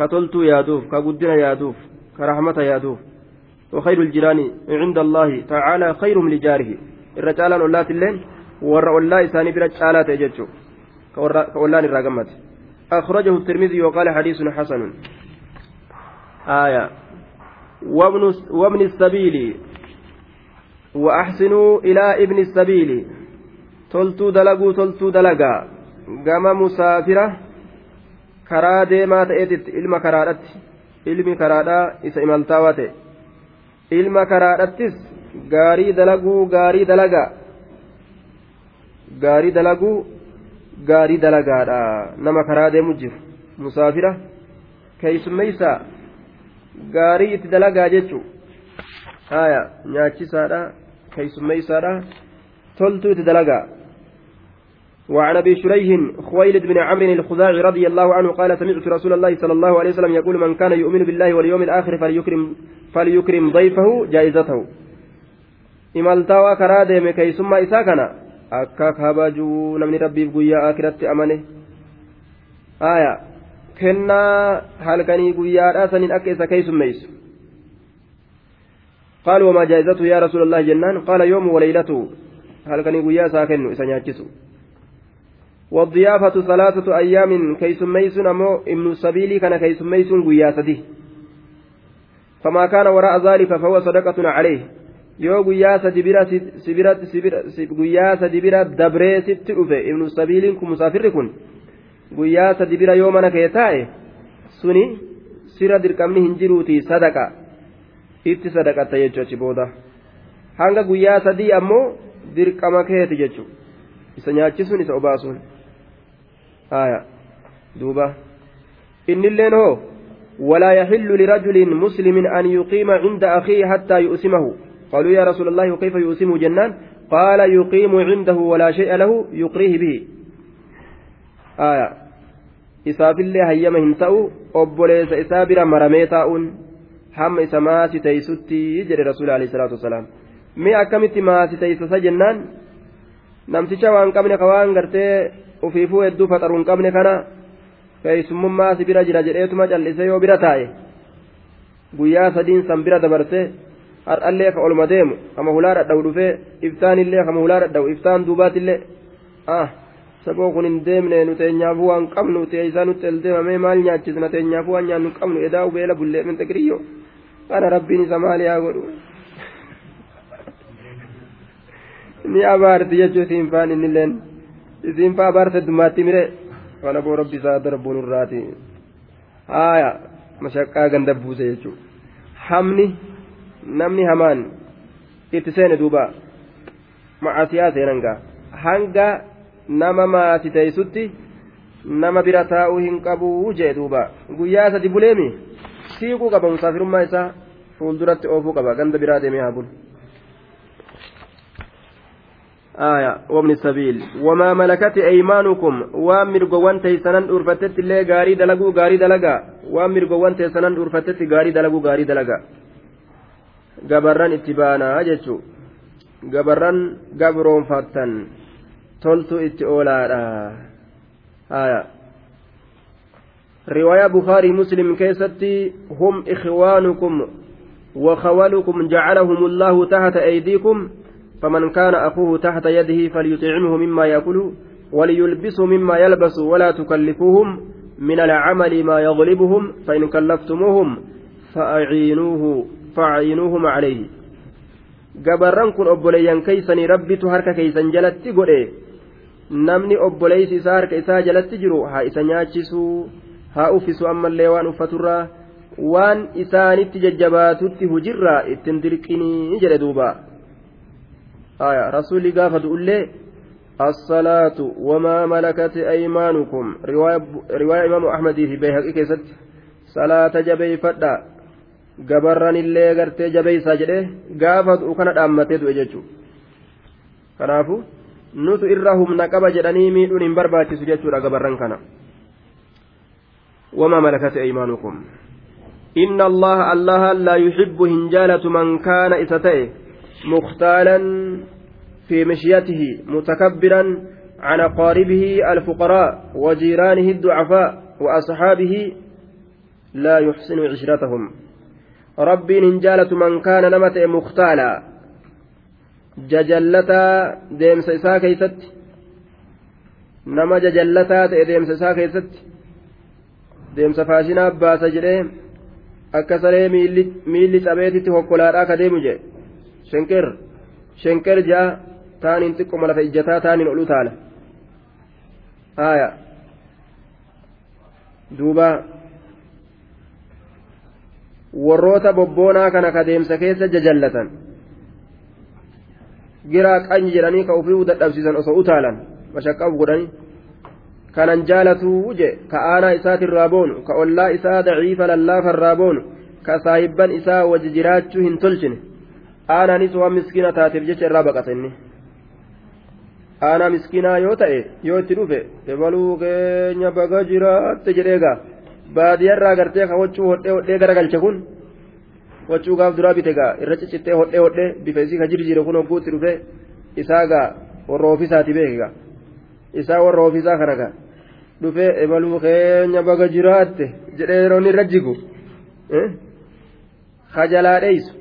ka toltuu yaaduuf ka guddina yaaduuf ka rahmata yaaduuf وخير الجيران عند الله تعالى خير لجاره الرجال أولات اللين ور أولا إساني برجالات يجتشو كأولان الراقمات أخرجه الترمذي وقال حديث حسن آية وابن, وابن السبيل وأحسنوا إلى ابن السبيل تلتو دلقوا تلتو دلقا قام مسافرة deemaa ta'eetitti ilma karaadhatti ilmi karaadhaa isa imaltaawaa ta'e ilma karaadhattis gaarii dalaguu gaarii dalagaa gaarii dalaguu gaarii dalagaadha nama karaa deemu jiru musaafira keeysummeeysaa gaarii itti dalagaa jechuu haya nyaachisaadha keeysummeeysaadha toltuu itti dalagaa وعن ابي شريح خويلد بن عمرو الخزاعي رضي الله عنه قال سمعت رسول الله صلى الله عليه وسلم يقول من كان يؤمن بالله واليوم الآخر فليكرم فليكرم ضيفه جائزته deeme keeysummaa isaa kana akka kabajuu namni rabbiif guyyaa akiratti amane. Aya kennaa halkanii guyyaadhaa saniin akka isa keeysummeeysu قال وما جائزته يا رسول الله جنان قال يوم وليلته هل كان يقول يا ساكن إسانياتشسو والضيافة ثلاثة أيام كيسميسون أمو ابن السبيل كان كيسميسون قياسته فما كان وراء ذلك فهو صدقة عليه yoo guyyaa sadi bira guyyaa sadi bira dabree sitti dhufe ibnu sabiiliin kun musaafirri kun guyyaa sadi bira yoo mana kee taa'e suni sira dirqamni hin jiruuti sadaqa itti sadaqatta jechuu achi booda hanga guyyaa sadii ammoo dirqama keeti jechuu isa nyaachisuun isa obaasuun دوبا إن اللين هو ولا يحل لرجل مسلم أن يقيم عند أخيه حتى يؤسمه قالوا يا رسول الله كيف يؤسمه جنان قال يقيم عنده ولا شيء له يقريه به آية ta'u obboleessa isaa bira maramee taa'uun hamma isa maasi teeysutti jedhe rasuula alayhi salaatu wasalaam mee akkamitti maasi teeysasa jennaan namticha waan qabne ka waan gartee ufiifuu hedduu faxaru hin qabne kana keeysumummaa si bira jira jedheetuma cal'ise yoo bira taa'e guyyaa sadiin har'allee ka olma deemu kama hulaa dhadha'u dhufee iftaanillee kama hulaa dhadha'u iftaan duubaatillee ah saboo kun hin deemne nu teenyaafuu waan qabnu teeysaa nutti el deemamee maal nyaachisna teenyaafuu waan nyaannu qabnu edaa ubeela bullee min xiqiriyyo kana rabbiin isa maal yaa godhu ni abaarti jechuu siin faan innilleen isiin faa baarsa dummaatti mire kana boo rabbi isaa darbuun irraati haaya mashaqqaa ganda buuse jechuudha hamni namni hamaan itti seene duuba macaasiyaa seenan gaa hanga nama maasi teessutti nama bira taa'uu hin qabuu jee duuba guyyaa sadi buleemi siiquu qaba musaafirummaa isaa fuulduratti oofuu qaba ganda biraa deemee haa bulu. آية وابن السبيل وما ملكت أيمانكم وامر قوان تيسنان أرفتت اللي غاري دلقو غاري دلقا وامر قوان تيسنان أرفتت غاري دلقو غاري دلقا gabarran itti baanaa jechuun gabarran gabroonfattan toltu itti oolaadha haya riwaayaa bukaarii muslim keessatti hum ikhwaanukum وخولكم جعلهم الله تحت أيديكم فمن كان أخوه تحت يده فليطعمه مما يأكل وليلبسه مما يلبس ولا تكلفوهم من العمل ما يغلبهم فإن كلفتموهم فأعينوه فأعينوهم عليه gabarran kun obboleeyyan keeysanii rabbitu harka keeysan jalatti godhe namni obboleeysi isaa harka isaa jalatti jiru haa isa nyaachisuu haa uffisu ammallee waan uffaturraa waan isaanitti jajjabaatutti hujirraa ittin dirqinii jedhe duuba رسولي قافة أولي الصلاة وما ملكت أيمانكم رواية, إمام أحمد في بيهقي كيست salaata jabeeyfadha gabarranillee gartee jabeeysaa jedhee gaafa du'u kana dhaammatee du'e jechuudha kanaafu nutu irra humna qaba jedhanii miidhuun hin barbaachisu jechuudha gabarran kana وما ملكت أيمانكم إن الله الله لا يحب هنجالة من كان إستئ مختالا في مشيته متكبرا عن أقاربه الفقراء وجيرانه الضعفاء وأصحابه لا يحسن عشرتهم ربي ننجالة من كان نمت مختالا ججلتا ديمس إساء كيست نما ججلتا ديمس إساء كيست deemsa faashinaa baasa jedhee akka saree miilli cabeetitti hokkolaadhaa ka deemu jee shenker shenker ja'a taaniin xiqqoma lafa ijjataa taaniin ol utaala haaya warroota bobboonaa kana ka deemsa keessa jajallatan. Giraa qanyi jedhanii ka ofii dadhabsiisan osoo utaalan mashaqqaaf godhanii kanan jaalatuu je ka aanaa isaatirraa boonu ka ollaa isaa daciifa lallaafarraa boonu ka saahibban isaa wajji jiraachuu hin tolchine. Aanaanis waan miskiina taateef jecha irraa baqata inni. Aanaa miskiinaa yoo ta'e yoo itti dhufe ebaluu keenya baga jiraatte jedheegaa baadiyyaarraa gartee ka waccuu hodhee hodhee garagalche kun waccuu gaaf duraa bite gaa irra ciccittee hodhee hodhee bifa isii ka jirjiire kun hogguutti dhufe isaa gaa warra ofiisaati beeke gaa isaa warra ofiisaa kana dhufee ebaluu keenya baga jiraatte jedhee yeroo irra jigu kajalaa dheeysu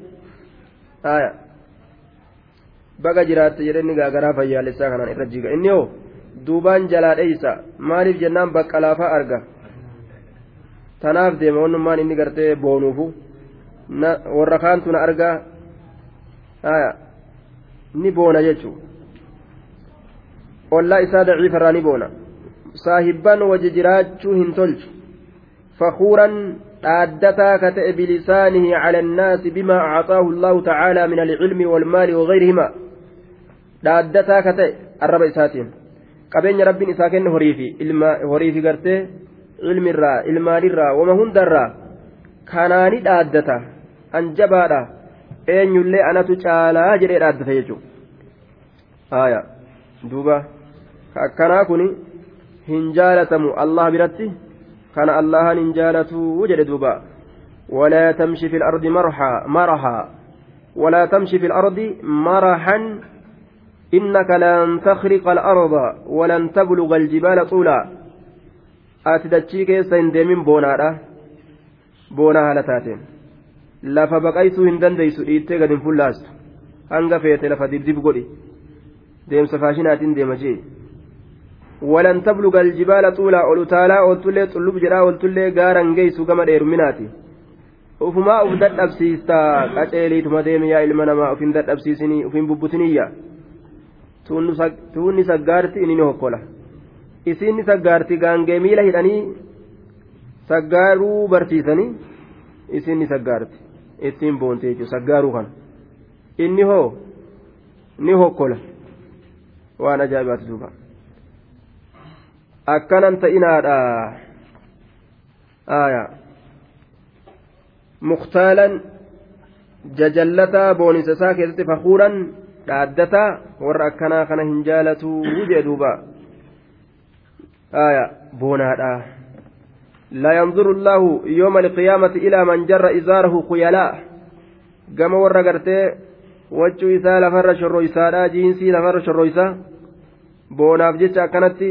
baga jiraatte jedhee inni gaagaraa fayyaalessaa kanaan irra jiga inni hoo duubaan jalaa dheeysa maaliif jennaan bakka laafaa arga tanaaf deema wannummaan inni gartee boonuufu warra kaantu na argaa ni boona jechuudha. ollaa isaa daciifarraa ni boona saahibban waji jiraachuu hin tolchu fakuuran dhaaddataa ka ta'e bilisaanihi cala annaasi bimaa acxaahu allahu tacaala min alcilmi waalmaali wagayrihima dhaaddataa ka ta'e arraba isaatiin qabeenya rabbiin isaa kenne horiifi horiifi gartee ilmirraa ilmaanirraa wama hundarraa kanaani dhaaddata anjabaadha eenyullee anatu caalaa jedhee dhaaddata jechuudha duuba akkanaa kun hin jaalatamu allah biratti kana allahan hin jaalatuu jedhe duuba ولا تمشي في الأرض مرحا مرحا ولا تمشي في الأرض مرحا إنك لن تخرق الأرض ولن تبلغ الجبال طولا ati dachii keessa hin deemin boonaadha. Boona haala taateen. Lafa baqaysuu hin dandeeysu dhiittee gad hin fullaastu. Hanga feete lafa dibdib godhi. Deemsa faashinaatiin deema jee. Walan tabluga aljibaala xuulaa ol utaalaa oltullee xullub jedhaa oltullee gaaran geeysu gama dheeruminaati ufumaa uf dadhabsiistaa qaceeliituma deemi yaa ilma namaa ufin dadhabsiisinii uf bubbutiniyya. Tuunni saggaarti inni ni hokkola. Isiinni saggaarti gaangee miila hidhanii saggaaruu barsiisanii isiinni saggaarti. Ittiin boonte jechuudha saggaaruu kana. Inni hoo ni hokkola. Waan ajaa'ibaati duuba. Akkanan ta'inaadha. Aayaa. Muktaalan jajallataa boonisa isaa keessatti fakuuran dhaaddataa warra akkanaa kana hin jaalatuu jee duuba aayaa boonaadha لا ينظر الله يوم القيامة إلى من جر إزاره خيلاء كما ورى قرتي wachuu isaa lafarra shorroysaadha jiinsii lafarra shorroysa boonaaf jecha akkanatti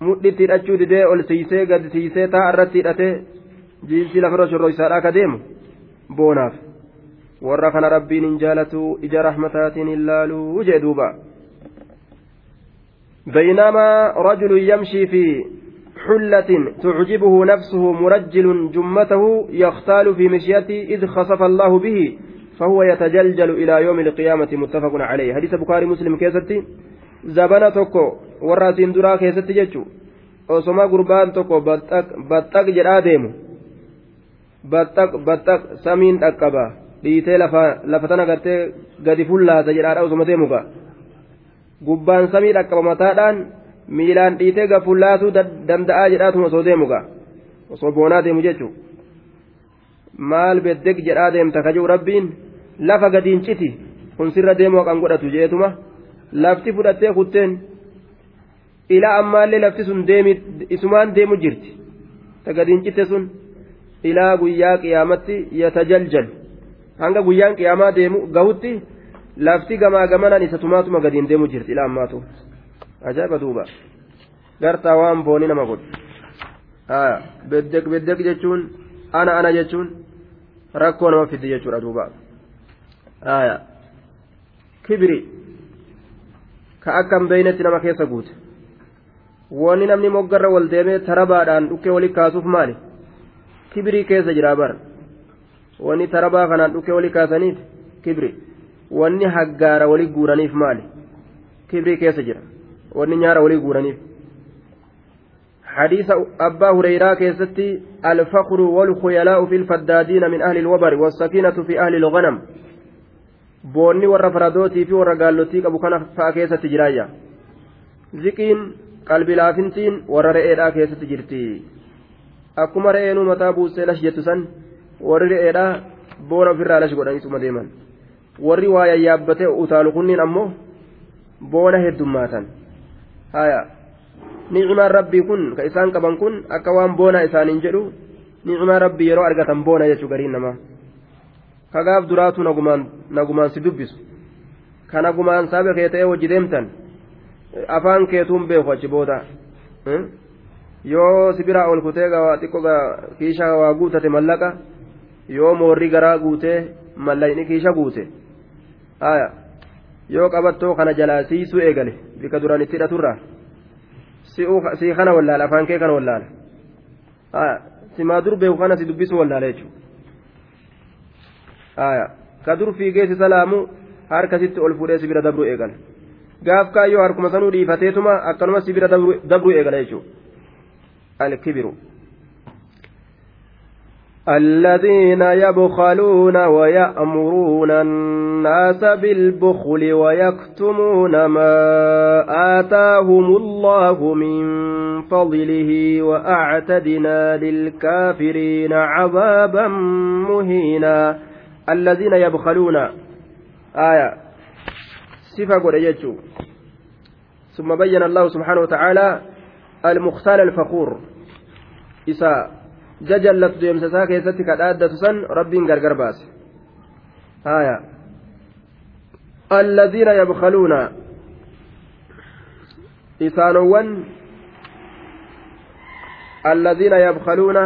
mudhitti hidhachuu didee ol siisee gad siisee taa irratti hidhatee jiinsii lafarra shorroysaadha ka deemu boonaaf warra kana rabbiin hin jaalatu ija rahmataatiin hin laaluu jee duuba بينما رجل يمشي في حلة تعجبه نفسه مرجل جمته يختال في مشيته إذ خسف الله به فهو يتجلجل إلى يوم القيامة متفق عليه. حديث بخاري مسلم keessatti zabana tokko warra isin duraa keessatti jechu osoma gurbaan tokko baxxaq jedhaa deemu baxxaq baxxaq samiin dhaqqaba dhiitee lafa tana gartee gadi fullaasa jedhaadha osoma deemu gaa gubbaan samii dhaqqaba mataadhaan miilaan dhiitee gafullaasuu danda'aa jedhaatuma osoo deemu gaa osoo boonaa deemu jechuun maal beddeg jedhaa deemta kajuu rabbiin? Lafa gadiin citi kun sirra deemoo kan godhatu jeetuma. Lafti fudhattee kutteen. Ilaa ammaallee lafti sun isumaan deemu jirti. Ta gadiin citte sun ilaa guyyaa qiyaamatti yatajaljal hanga guyyaan qiyaamaa deemu gahutti lafti gamaa gamanaan isa tumaatuma gadiin deemu jirti ilaa ammaatu ajaa'iba duuba. Gartaa waan booni nama godhu. Beddeq beddeq jechuun ana ana jechuun rakkoo nama fiddi jechuudha duuba. Kibiri ka akkam beeynetti nama keessa guute. Wanni namni moggarra wal deemee tarabaadhaan dhukkee wali kaasuuf maali? Kibrii keessa jira bar wanni tarabaa kanaan dhukkee wali kaasaniif kibri wanni haggaara wali guuraniif maali kibrii keessa jira wanni nyaara walii guuraniif حديث أبا هريرة كيستي الفخر والخيلاء في الفدادين من أهل الوبر والسكينة في أهل الغنم kana fa'a keessatti jiraayya ziqiin qalbilaafintiin warra re'eedhaa keessatti jirti akkuma re'eenuu mataa buusee lash jettu san warri re'eedhaa boona ofirraa lash godhaniituma deeman warri waa yayyaabbate utaalu kunniin ammoo boona heddummaatan. Haya ni'imaan rabbii kun ka isaan qaban kun akka waan boona isaaniin jedhu ni'imaa rabbii yeroo argatan boona jechuu gariin namaa kagaaf duraatu nagumaan si dubbisu. Ka nagumaan saba kee ta'ee hojii deemtan afaan keetuun beeku achi booda yoo sibiraa ol kutee xiqqoo kiisha waa guutate mallaqa yoo moorri garaa guutee mallaqni kiisha guute yoo qabattoo kana jalaa siisuu eegale bika duraan itti hidhaturraa sii kana wallaala afaan kee kana wallaala si maa dur beeku kana si dubbisu wallaala jechuudha ka dur fiigee si salaamu harkasitti ol fuudhee si bira dabruu eegala gaaf kaayyoo harkuma sanuu dhiifateetuma akkanuma si bira dabruu eegala jechuudha alkibiru. الذين يبخلون ويأمرون الناس بالبخل ويكتمون ما آتاهم الله من فضله وأعتدنا للكافرين عذابا مهينا. الذين يبخلون آية صفة قد ثم بين الله سبحانه وتعالى المختال الفخور. إساء. Jajallatu deemsa isaa keessatti ka dhaaddatu san rabbiin gargar baase. Haya الذين يبخلون إسانوان الذين يبخلون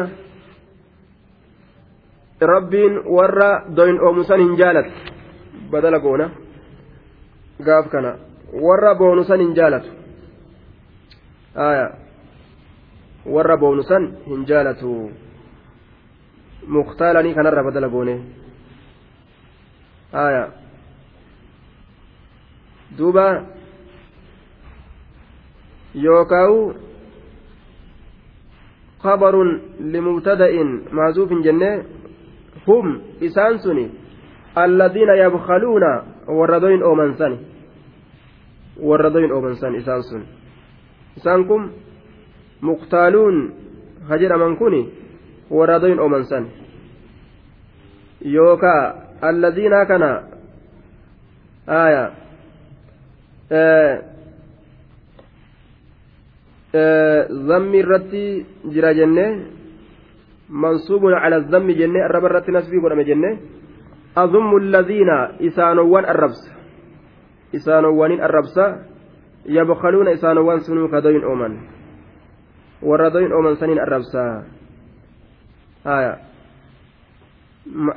ربين ورى دوين أومسان هنجالت بدل قونا قاف كان ورى بونسان هنجالت آية warra boonu san hin jaalatu. Muktaalanii kanarra badala goone. Aya. Duuba. Yookaawu. خبر لمبتدأ معزوف جنة هم إسان سني الذين يبخلون وردين أومنسان وردين أومنسان إسان سن إسانكم muktaaluun ha jedhaman kun warra doyin ooman san yookaa alladiinaa kana aya zammi irratti jira jenne mansuubun cala zammi jenne arraba irratti nasbii godhame jenne azummu alladiina isaanowwan arrabsa isaanowwanin arrabsa yabkaluuna isaanowwan sunuu ka doyin ooman warra doyin ooman saniin arrabsaa haya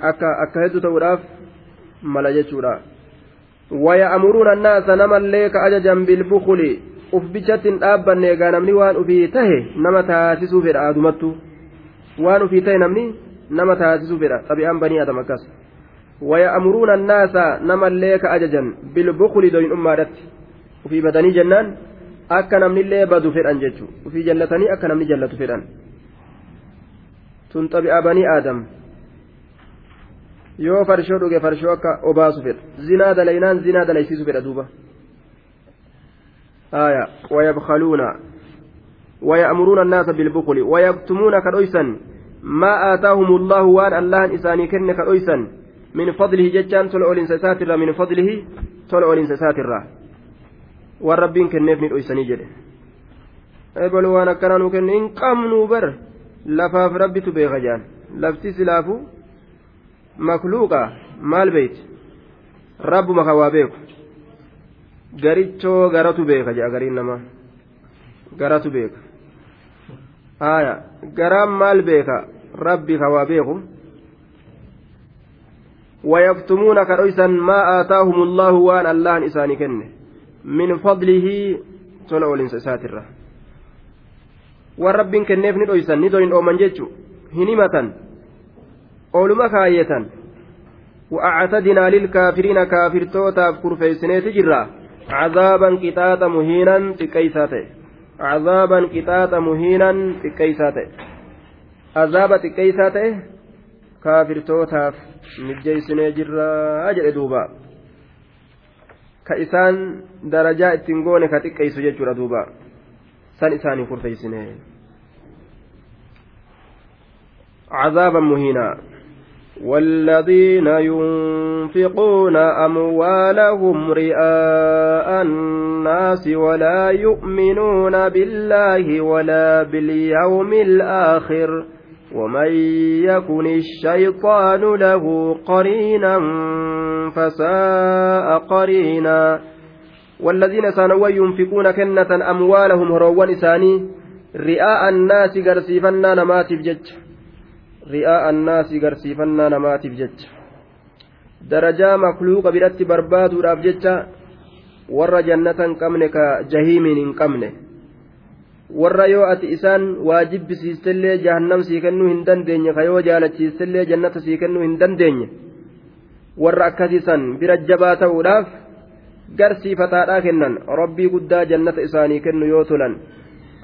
akka akka hedduu ta'uudhaaf mala jechuudha ويأمرون الناس نما ليك أججا بالبخل أفبجت dhaabbanne egaa namni waan ufii tahe nama taasisuu fedha adumattu waan ufii tahe namni nama taasisuu fedha xabi'aan banii adam akkas ويأمرون الناس نما ليك أججا بالبخل دوين أمادت ufii badanii jennaan akka namnillee badu fedhan jechuun ufii jallatanii akka namni jallatu fedhan tun xabi'a banii aadam yoo farshoo dhuge farshoo akka obaasu fedha zinaa dalaynaan zinaa dalaysiisu fedha duuba aya wayabkaluuna ويأمرون الناس بالبخل ويكتمون كالأيسا ما آتاهم الله وان الله إساني كن كالأيسا من فضله ججان تلعو الإنسان من فضله تلعو الإنسان والربين كنيف ندعو جده ebalu waan akkanaa nu kenne hin qabnuu bar lafaaf rabbitu beeka jaan lafti silaafu makluuqa maal beeyti rabbuma ka waa beeku garichoo garatu beeka jedha gariin namaa garatu beeka haya garaan maal beeka rabbi ka waa beeku ويكتمون كرئيسا ما آتاهم الله وان الله إساني كنه من فضله rabbiin kenneef ni dhoysan ni tohin ooman jechu hin himatan ooluma kaayyatan وأعتدنا للكافرين كافر توتاف كرفيسنيت جرا عذابا قطاطا مهينا تكيساته عذابا قطاطا مهينا تكيساته عذاب تكيساته كافر توتاف مجيسني جرا أجل دوبا كإسان درجات تنقون كتكيسو جرا دوبا san isaanii kurfeysine عذابا مهينا. والذين ينفقون أموالهم رئاء الناس ولا يؤمنون بالله ولا باليوم الآخر. ومن يكن الشيطان له قرينا فساء قرينا. والذين سانوا ينفقون كنة أموالهم هروان إساني رئاء الناس قرسيفنا نماتف جج. رئاء الناس قرسيفنا نماتف جج. درجة مخلوق برت برباد وراب جج. warra jannatan qabne ka jahiimiin hin qabne warra yoo ati isaan waajibbisiistellee jahannam sii kennuu hin dandeenye ka yoo jaalachiistellee jannata sii kennuu hin dandeenye warra akkasiisan bira jabaa ta'uudhaaf garsiifataadhaa kennan rabbii guddaa jannata isaanii kennu yoo tulan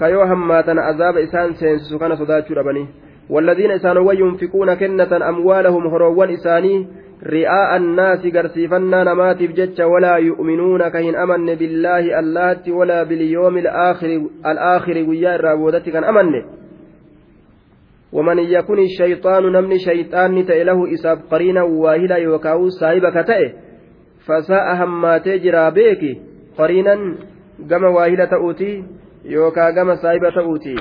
kayoo hammaatan azaaba isaan seensisu kana sodaachuu dhabanii والذين إسانوا ينفقون كنة أموالهم هروان إساني رئاء الناس قرسيفنا نماتف جتش ولا يؤمنون كهن أمن بالله اللات ولا باليوم الآخر الآخر ويا الرابودة كان أمن. ومن يكن الشيطان نمني شيطان تأله إساب قرينا واهلا يوكاو سايبك fasa'a hammaatee jiraa beeki qariinan gama waahila ta'uuti yookaa gama saahiba ta'uuti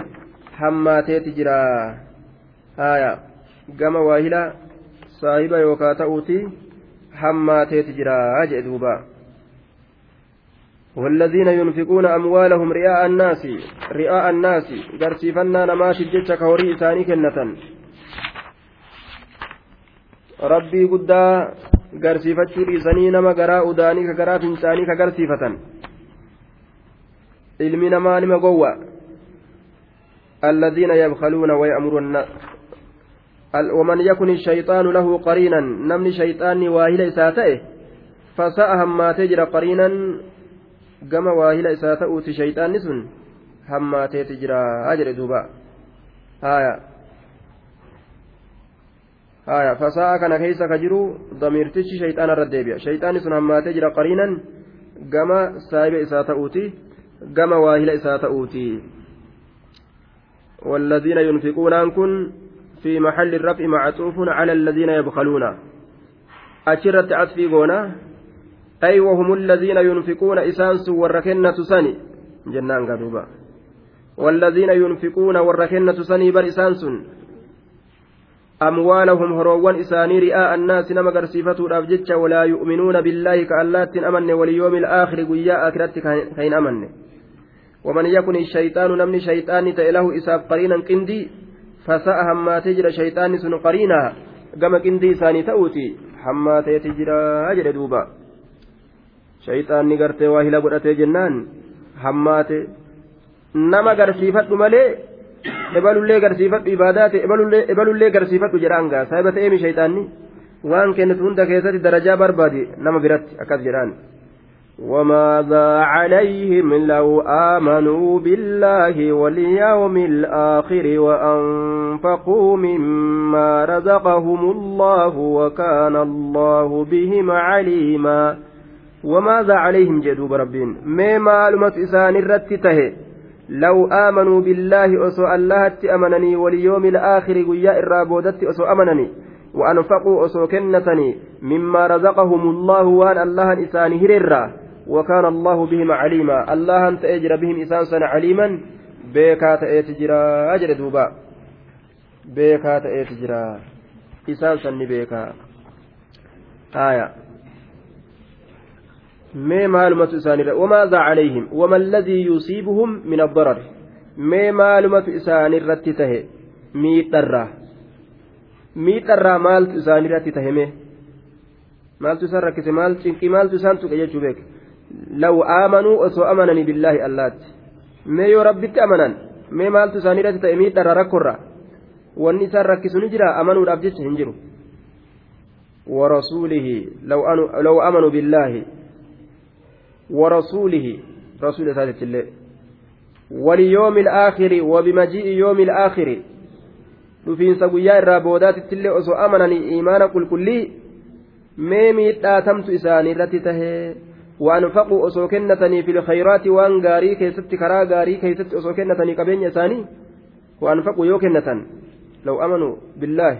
hammaateeti jiraa haya gama waahila saahiba yookaa ta'uuti hammaateeti jiraa jedhe duuba والذين ينفقون أموالهم رئاء الناس رئاء الناس قرسيفنا نمات الجتش كوري إساني كنة ربي قدا garsiifachuu dhiisanii nama garaa udaanii ka garaa fincaanii ka garsiifatan ilmi namaa nima gowwa الذين يبخلون ويأمرون ومن يكن الشيطان له قرينا نمني شيطان واهل إساته فساء هما تجرى قرينا قم واهل إساته شيطان نسن هما تجرى أجر دوبا هايا kana keessa ka jiru damiirtichi shayxaana irra deebi'a shayxaanni sun hammaatee jira qariinan gama saahiba isaa ta'uuti gama waahila isaa ta'uuti والذين ينفقون أنكن في محل الرفع معطوف على الذين يبخلون. أشرت عطفي قونا؟ أي وهم الذين ينفقون إسانس والركنة سني. جنان قدوبا والذين ينفقون والركنة سني بر إسانس أموالهم هروان إساني رئاء الناس نما قرسيفتودhaaf jecha ولا يؤمنون بالله كألات أمن واليوم الآخر قيا آخرت كين أمن. ومن يكن الشيطان نمني شيطان تأله إساب قرينا قندي fasa'a hammaatee jira shayxaanni sun qariinaa gama qindii isaanii ta'uuti. Hammaateeti jiraa jedhe duuba. Shayxaanni gartee waa hila godhatee jennaan hammaate nama garsiifadhu malee ebalullee garsiifadhu ibaadaate ebalullee garsiifadhu jedha angaa sahiba ta'eemi shayxaanni waan kennitu hunda keessatti darajaa barbaadi nama biratti akkas jedhaan. وماذا عليهم لو آمنوا بالله واليوم الآخر وأنفقوا مما رزقهم الله وكان الله بهم عليما؟ وماذا عليهم جدوب ربين؟ ما معلومة إسان الرتته لو آمنوا بالله أسو الله أمنني واليوم الآخر قيا الرابودت أسو أمنني وأنفقوا أسو كنتني مما رزقهم الله وأن الله إسان هررا وكان الله بهم عليما الله أنت أجر بهم إسان عليما بيكا تأتجرا أجر دوبا بيكا تأتجرا إسان سن بيكا آية isaanirra wamaadaa calayhim wama alladii yusiibuhum min addarar mee maalumatu isaanirratti tahe miidharraa miidharraa maaltu isaanirratti tahe mee maaltu isaan rakkise maal cinqii maaltu isaan tuqe jechuu beek billaahi allaatti mee yoo rabbitti amanan mee maaltu isaanirratti ta'e miidharraa rakkorraa wanni isaan rakkisu ni jira amanuudhaaf jecha hin jiru ورسوله لو لو آمنوا بالله ورسوله رسول ثالث الله واليوم الآخر وبمجيء يوم الآخر dhufiinsa guyyaa irraa boodaatittillee osoo amananii imaana qulqullii mee miidhaatamtu isaanii irratti tahee waan gaarii keessatti karaa gaarii keessatti osoo kennatanii qabeenya isaanii waanfaquu yoo kennatan law amanuu billaahi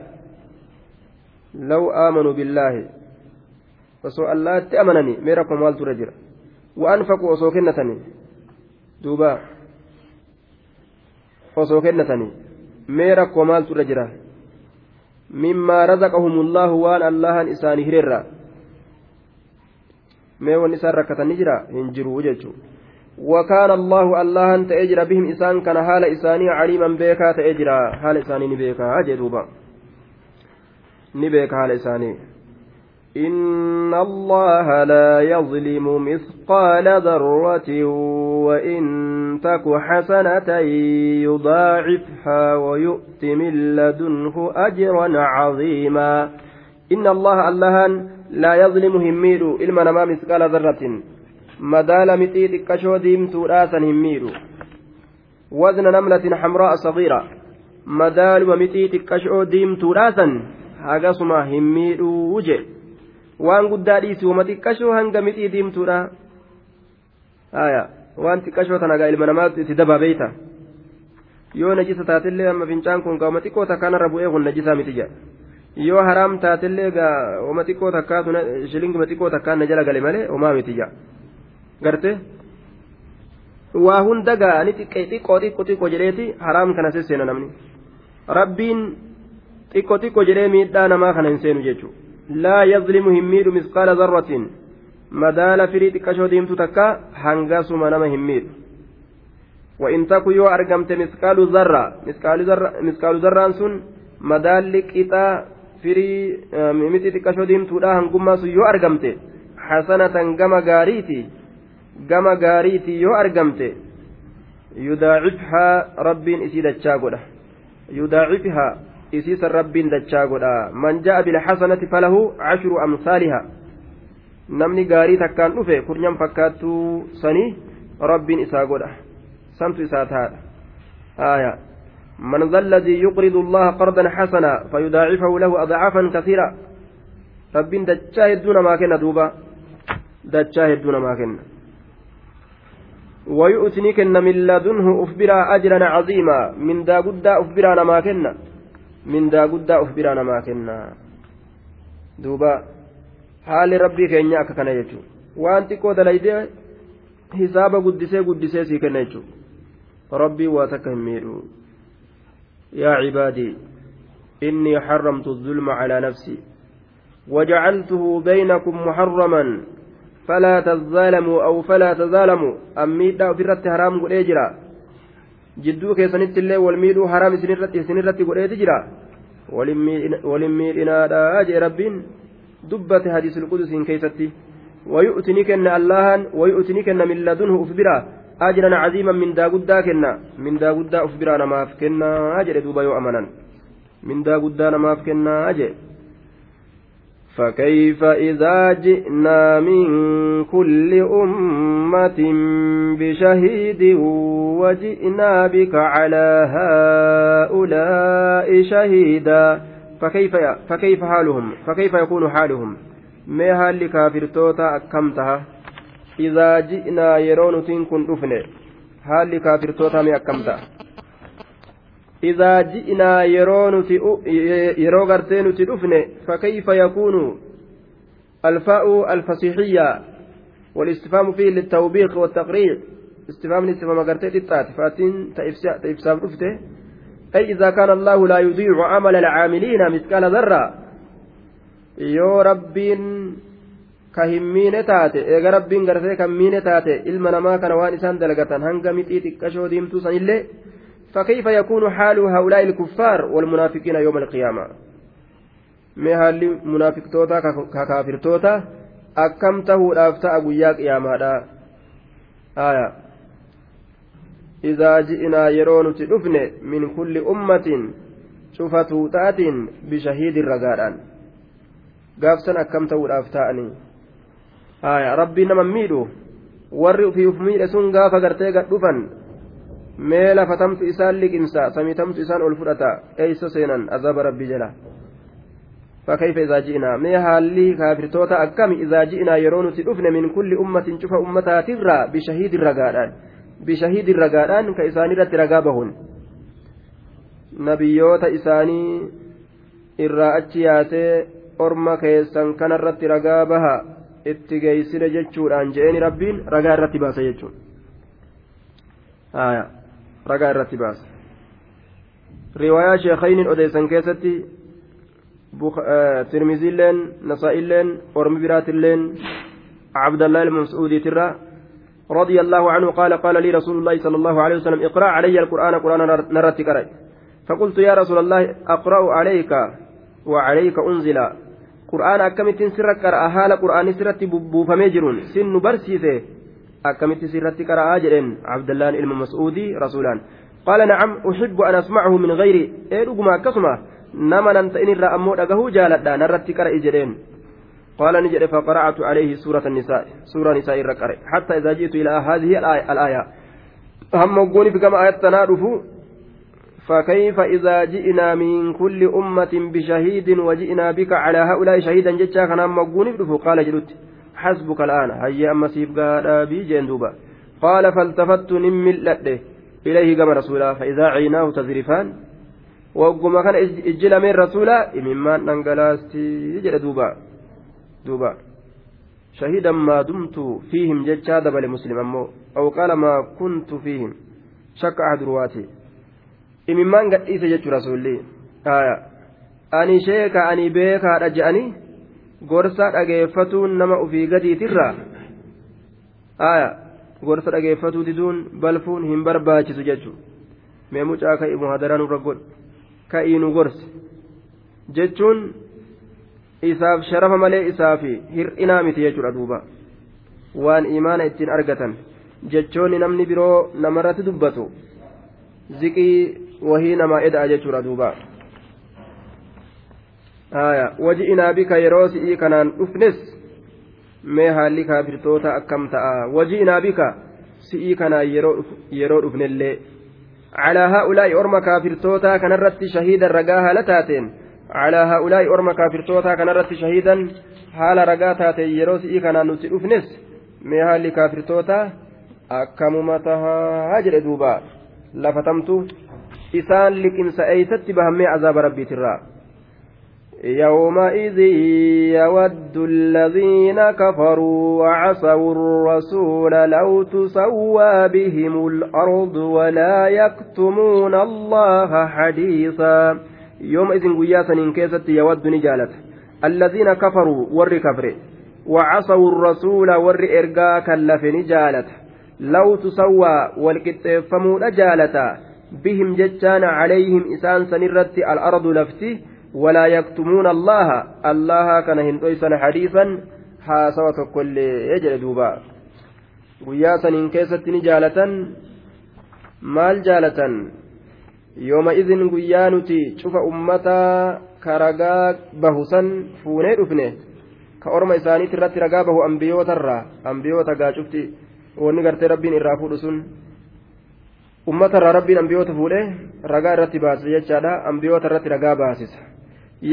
law aamanuu billaahi osoo allaatti amananii mee rakkoo maaltu irra jira وأنفقوا osoo kennatanii mee rakkoo maaltu irra jira mimmaa razaqahumullaahu waan allahan isaanii hireerra mee wanni isaan jira hin jiru jechuu وكان الله الله أنت أجر بهم إسان كان حال إساني عليما بيكا تأجر حال إساني نبيكا أجدوبا نبيكا حال إساني إن الله لا يظلم مثقال ذرة وإن تك حسنة يضاعفها ويؤت من لدنه أجرا عظيما إن الله الله لا يظلم هميد إلما نما مثقال ذرة مدال متي تكشو ديمتو راسا هميد وزن نملة حمراء صغيرة مدال ومتي تكشو ديمتو راسا هاقصما هميد وجه guddaa dhiisi wama xiqqashoo hanga mixii diimtuudha haya waan xiqqashoo tana gaa ilma namaatu itti dabaa beeyta yoo najisa taatillee amma fincaan kun gaa wama xiqqoo takkaanarra bu'ee kun najisaa miti jedha yoo haraam taatillee gaa wama xiqqoo takkaatu shilingima xiqqoo takkaan na jala gale malee homaa miti jedha garte waa hunda gaa ni xiqqee xiqqoo xiqqoo xiqqoo jedheeti haraam kana sesseena namni rabbiin xiqqoo xiqqoo jedhee miidhaa namaa kana hin seenu jechuudha. laa yazlimu hin miidhu misqaala zarratiin madaala firii xiqqashoo diimtu takka hangasuma nama hin miidhu وإن تكو يو أرقمت مسقال ذرة مسقال ذرة سن مدال قطا فري متي تكشو ديم تودا هنقما سو يو أرقمت حسنة قما غاريتي قما غاريتي يو أرقمت يضاعفها رب إسيد الشاقودة يضاعفها isiisan rabbiin dachaa godha man ja'a bilxasanati falahu cashru amsaaliha namni gaarii takkaan dhufe kurnyan fakkaattuu sanii rabbiin isaa godha santu isaa taadha من ذا الذي يقرض الله قرضا حسنا فيضاعفه له أضعافا كثيرة رب دجاه دون ما كان دوبا دجاه دون ما كان ويؤتني من لدنه أخبرا أجرا عظيما من دا قد أخبرا ما كنا guddaa of biraa namaa kennaa duuba haalli rabbii keenya akka kana jechuudha waan xiqqoo dalaydee hisaaba guddisee guddisee sii kenna jechuudha rabbii waa yaa cibaadii إني حرمت الظلم على نفسي وجعلته بينكم محرما فلا تظالموا أو فلا تظالموا أميدا في الرت حرام قل jidduu keessanitti illee wal miidhuu haraam isinirratti godheeti jira walin miidhinaadha jee rabbiin dubbate hadiisul qudusiin keessatti ويؤتني كن اللهن ويؤتني كن من لدنه أفبرا أجرا عظيما من دا قدا كنا من دا قدا أفبرا نماف كنا أجر دوبا يؤمنا من دا قدا نماف كنا أجر. فكيف إذا جئنا من كل أمة بشهيد وجئنا بك على هؤلاء شهيدا؟ فكيف فكيف حالهم؟ فكيف يكون حالهم؟ ما هل كافر توتا أكمتها إذا جئنا يرون تنكن أفنى kaafirtootaa mi akkam ta'a إذا جئنا يرون يرو غرتين تدفن فكيف يكون؟ الفاء الفصيحية. والاستفهام فيه للتوبيخ والتقرير استفهام استفهام غرتين التات فاتين تإفسام رفته أي إذا كان الله لا يضيع عمل العاملين مثقال ذرة. يو ربين kahimmiine taate eega rabbiin gartee kan miine taate ilma namaa kana waan isaan dalagatan hanga mixii xiqqashoo diimtuu sanillee فكيف يكون حال هؤلاء الكفار والمنافقين يوم القيامة mee haalli munaafiqtoota kakaafirtoota akkam tahuudhaaf ta'a guyyaa qiyaamaadha aya idaa ji'inaa yeroo nuti dhufne min kulli ummatin cufa tuuxaatiin bishahiidin ragaadhaan gaafsan akkam tahuudhaaf ta'anii aya rabbii nama miidhu warri ofiif miidhe sun gaafa gartee gad dhufan mee lafatamtu isaan liqimsa samiitamtu isaan ol fudhata eeysa seenan azaba rabbii jala. Fakayfa izaa ji'inaa mee haalli kaafirtoota akkami izaa ji'inaa yeroo nuti dhufne min kulli ummatin cufa ummataatirraa bishahiidin ragaadhaan bishahiidin ragaadhaan ka isaanirratti ragaa bahun nabiyyoota isaanii irraa achi yaasee orma keessan kanarratti ragaa baha. Itti geeysine jechuudhaan je'eni rabbiin ragaa irratti baasa jechuun ragaa irratti baasa riwaayaa sheekayniin odeessan keessatti tirmiziilleen nasaa'illeen ormi biraatilleen cabdallah ilma mas'uudiitirra رضي الله عنه قال قال لي رسول الله صلى الله عليه وسلم اقرأ علي القرآن قرآن نرتي قرأ فقلت يا رسول الله أقرأ عليك وعليك أنزل قرآن أكمت سرك قرأ حال قرآن سرت بوفمي جرون سن برسيسه أكمت سرت قرأ جرين عبد الله بن مسعودي رسولان قال نعم أحب أن أسمعه من غير إيرغما كسمة نما ننتئن الرأمو أقهو جالدا نرت قرأ جرين قال نجد فقرأت عليه سورة النساء سورة نساء الرقر حتى إذا جئت إلى هذه الآية, هم وقوني في كما آيات تنادفوا فكيف إذا جئنا من كل أمة بشهيد وجئنا بك على هؤلاء شهيدا جتشا كان مقوني قال جلت حسبك الآن. هيا أما سيف بي جندوبا قال فالتفت نمل إليه كما رسولا. فإذا عيناه تذرفان. وقم كان إجل من رسولا. إمما ننقلاستي جل دوبا. دوبا. شهيدا ما دمت فيهم جتشا دبل مسلم أو قال ما كنت فيهم. شك أحد رواتي imimmaan gadhiise jechuudha rasuulli. Ani sheeka ani beekaadha je'anii gorsa dhageeffatuun nama ufii gadiitirra? Gorsa dhageeffatuu diduun balfuun hin barbaachisu jechuudha mee mucaa ka'ii muhadaraa nurra godhu. Ka'ii nu gorsi jechuun isaaf sharafa malee isaaf hir'inaa miti jechuudha duuba. Waan imaana ittiin argatan. Jechoonni namni biroo namarratti dubbatu. Ziqii wahii namaa eda'a jechuudha duuba waji'inaa bika yeroo si'ii kanaan dhufnes mee haalli kaafirtoota akkam ta'a waji'inaa bika si'ii kanaan yeroo dhufnellee calaa haa'ulaa'i orma kaafirtootaa kanarratti shahiidan ragaa haala taateen calaa haa'ulaa'i orma kaafirtootaa kanarratti shahiidan haala ragaa taateen yeroo si'ii kanaan nuti dhufnes mee haalli kaafirtootaa akkamuma tahaa jedhe duuba lafatamtu isaan liqimsa eeysatti bahammee azaaba rabbiitirraa. يومئذ يود الذين كفروا وعصوا الرسول لو تسوى بهم الأرض ولا يكتمون الله حديثا. يومئذ قياسا إن كيست يود نجالت. الذين كفروا ور كفر. وعصوا الرسول ور إرقا كلف نجالت لو تسوى والكتفمون جالتا. بهم جتان عليهم إسان سنرت الأرض لفتي ولا يكتمون الله الله كان هندويسا حديثا حاسوة كل يجل دوبا nuti cufa ummataa ka ragaa bahu san fuunee dhufne ka orma isaaniitti irratti ragaa bahu ambiyootarraa ambiyoota gaa cufti wanni gartee rabbiin irraa fuudhu sun ummatarraa rabbiin ambiyoota fuudhe ragaa irratti baasisa jechaadha ambiyoota irratti ragaa baasisa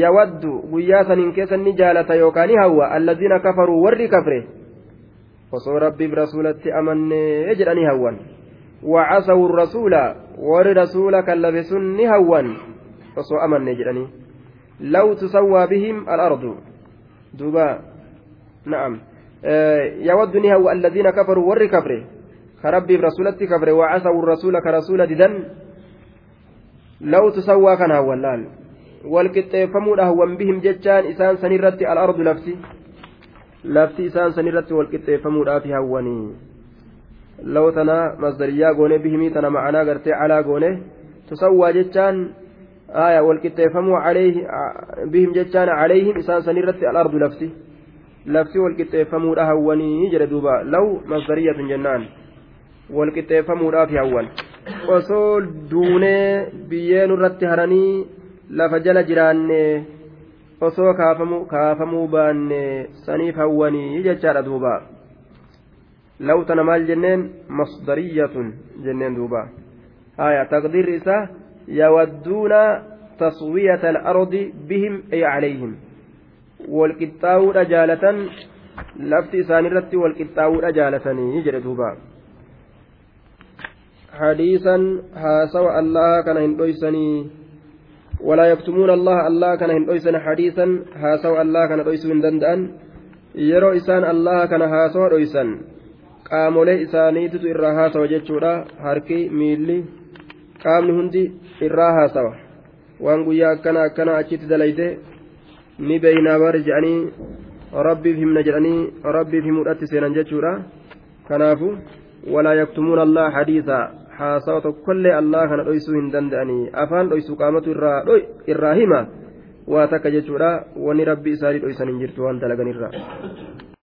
yawaddu guyyaa saniin keessa ni jaalata yookaan ni hawwa alladiina kafaruu warri kafre osoo rabbiif rasuulatti amannee jedhanii hawwan وعصوا الرسول ور رسول كلبس نهوا osoo amanne jedhanii law tusawwaa bihim al-ardu duuba na'am yawaddu ni hawwa alladhiina kafaruu warri kafre rasulatti kafre wacasawu rasula ka rasula didan law tusawwaa kan hawwan laal walqixxeeffamuudha hawwan bihim jechaan isaan sanirratti al-ardu lafti lafti isaan sanirratti walqixxeeffamuudhaaf hawwanii law tana masdariyaa goone bihimii tana ma'anaa gartee calaa goone tusawwaa jechaan آية والكتفموا عليه بهم جتان عليهم إسان سنرت الأرض لفتي لفتي والكتفموا أهوني جل دوبا لو مصدرية جنان رافي أول osoo duunee biyyeen irratti haranii lafa jala jiraanne osoo kaafamuu baanne saniif hawwanii jechaadha duuba law tana maal jenneen masdariyatun jenneen duuba haya taqdiirri isaa يودون تصوية الأرض بهم أي عليهم والقطاوة جالة لفت إسان والقطاوة جالة يجري دوبا حديثا هاسوا الله كان هندويسني ولا يكتمون الله الله كان هندويسن حديثا هاسوا الله كان دويسن دندان yeroo isaan allah kana haasawa dhoysan qaamolee isaaniitutu irraa haasawa jechuudha harki miilli qaamni hundi irraa haasawa waan guyyaa akkana akkana achitti dalayte ni beeynaa bar jedhanii rabbiif himna jedhanii rabbiif himuudhatti seenan jechuudha kanaafu walaa yaktumuuna allah hadiisaa haasawa tokkollee allah kana dhoysuu hin danda'anii afaan dhoysuu qaamatu irraa hima waa takka jechuudha wanni rabbi isaanii dhoysan hin jirtu waan dalaganirra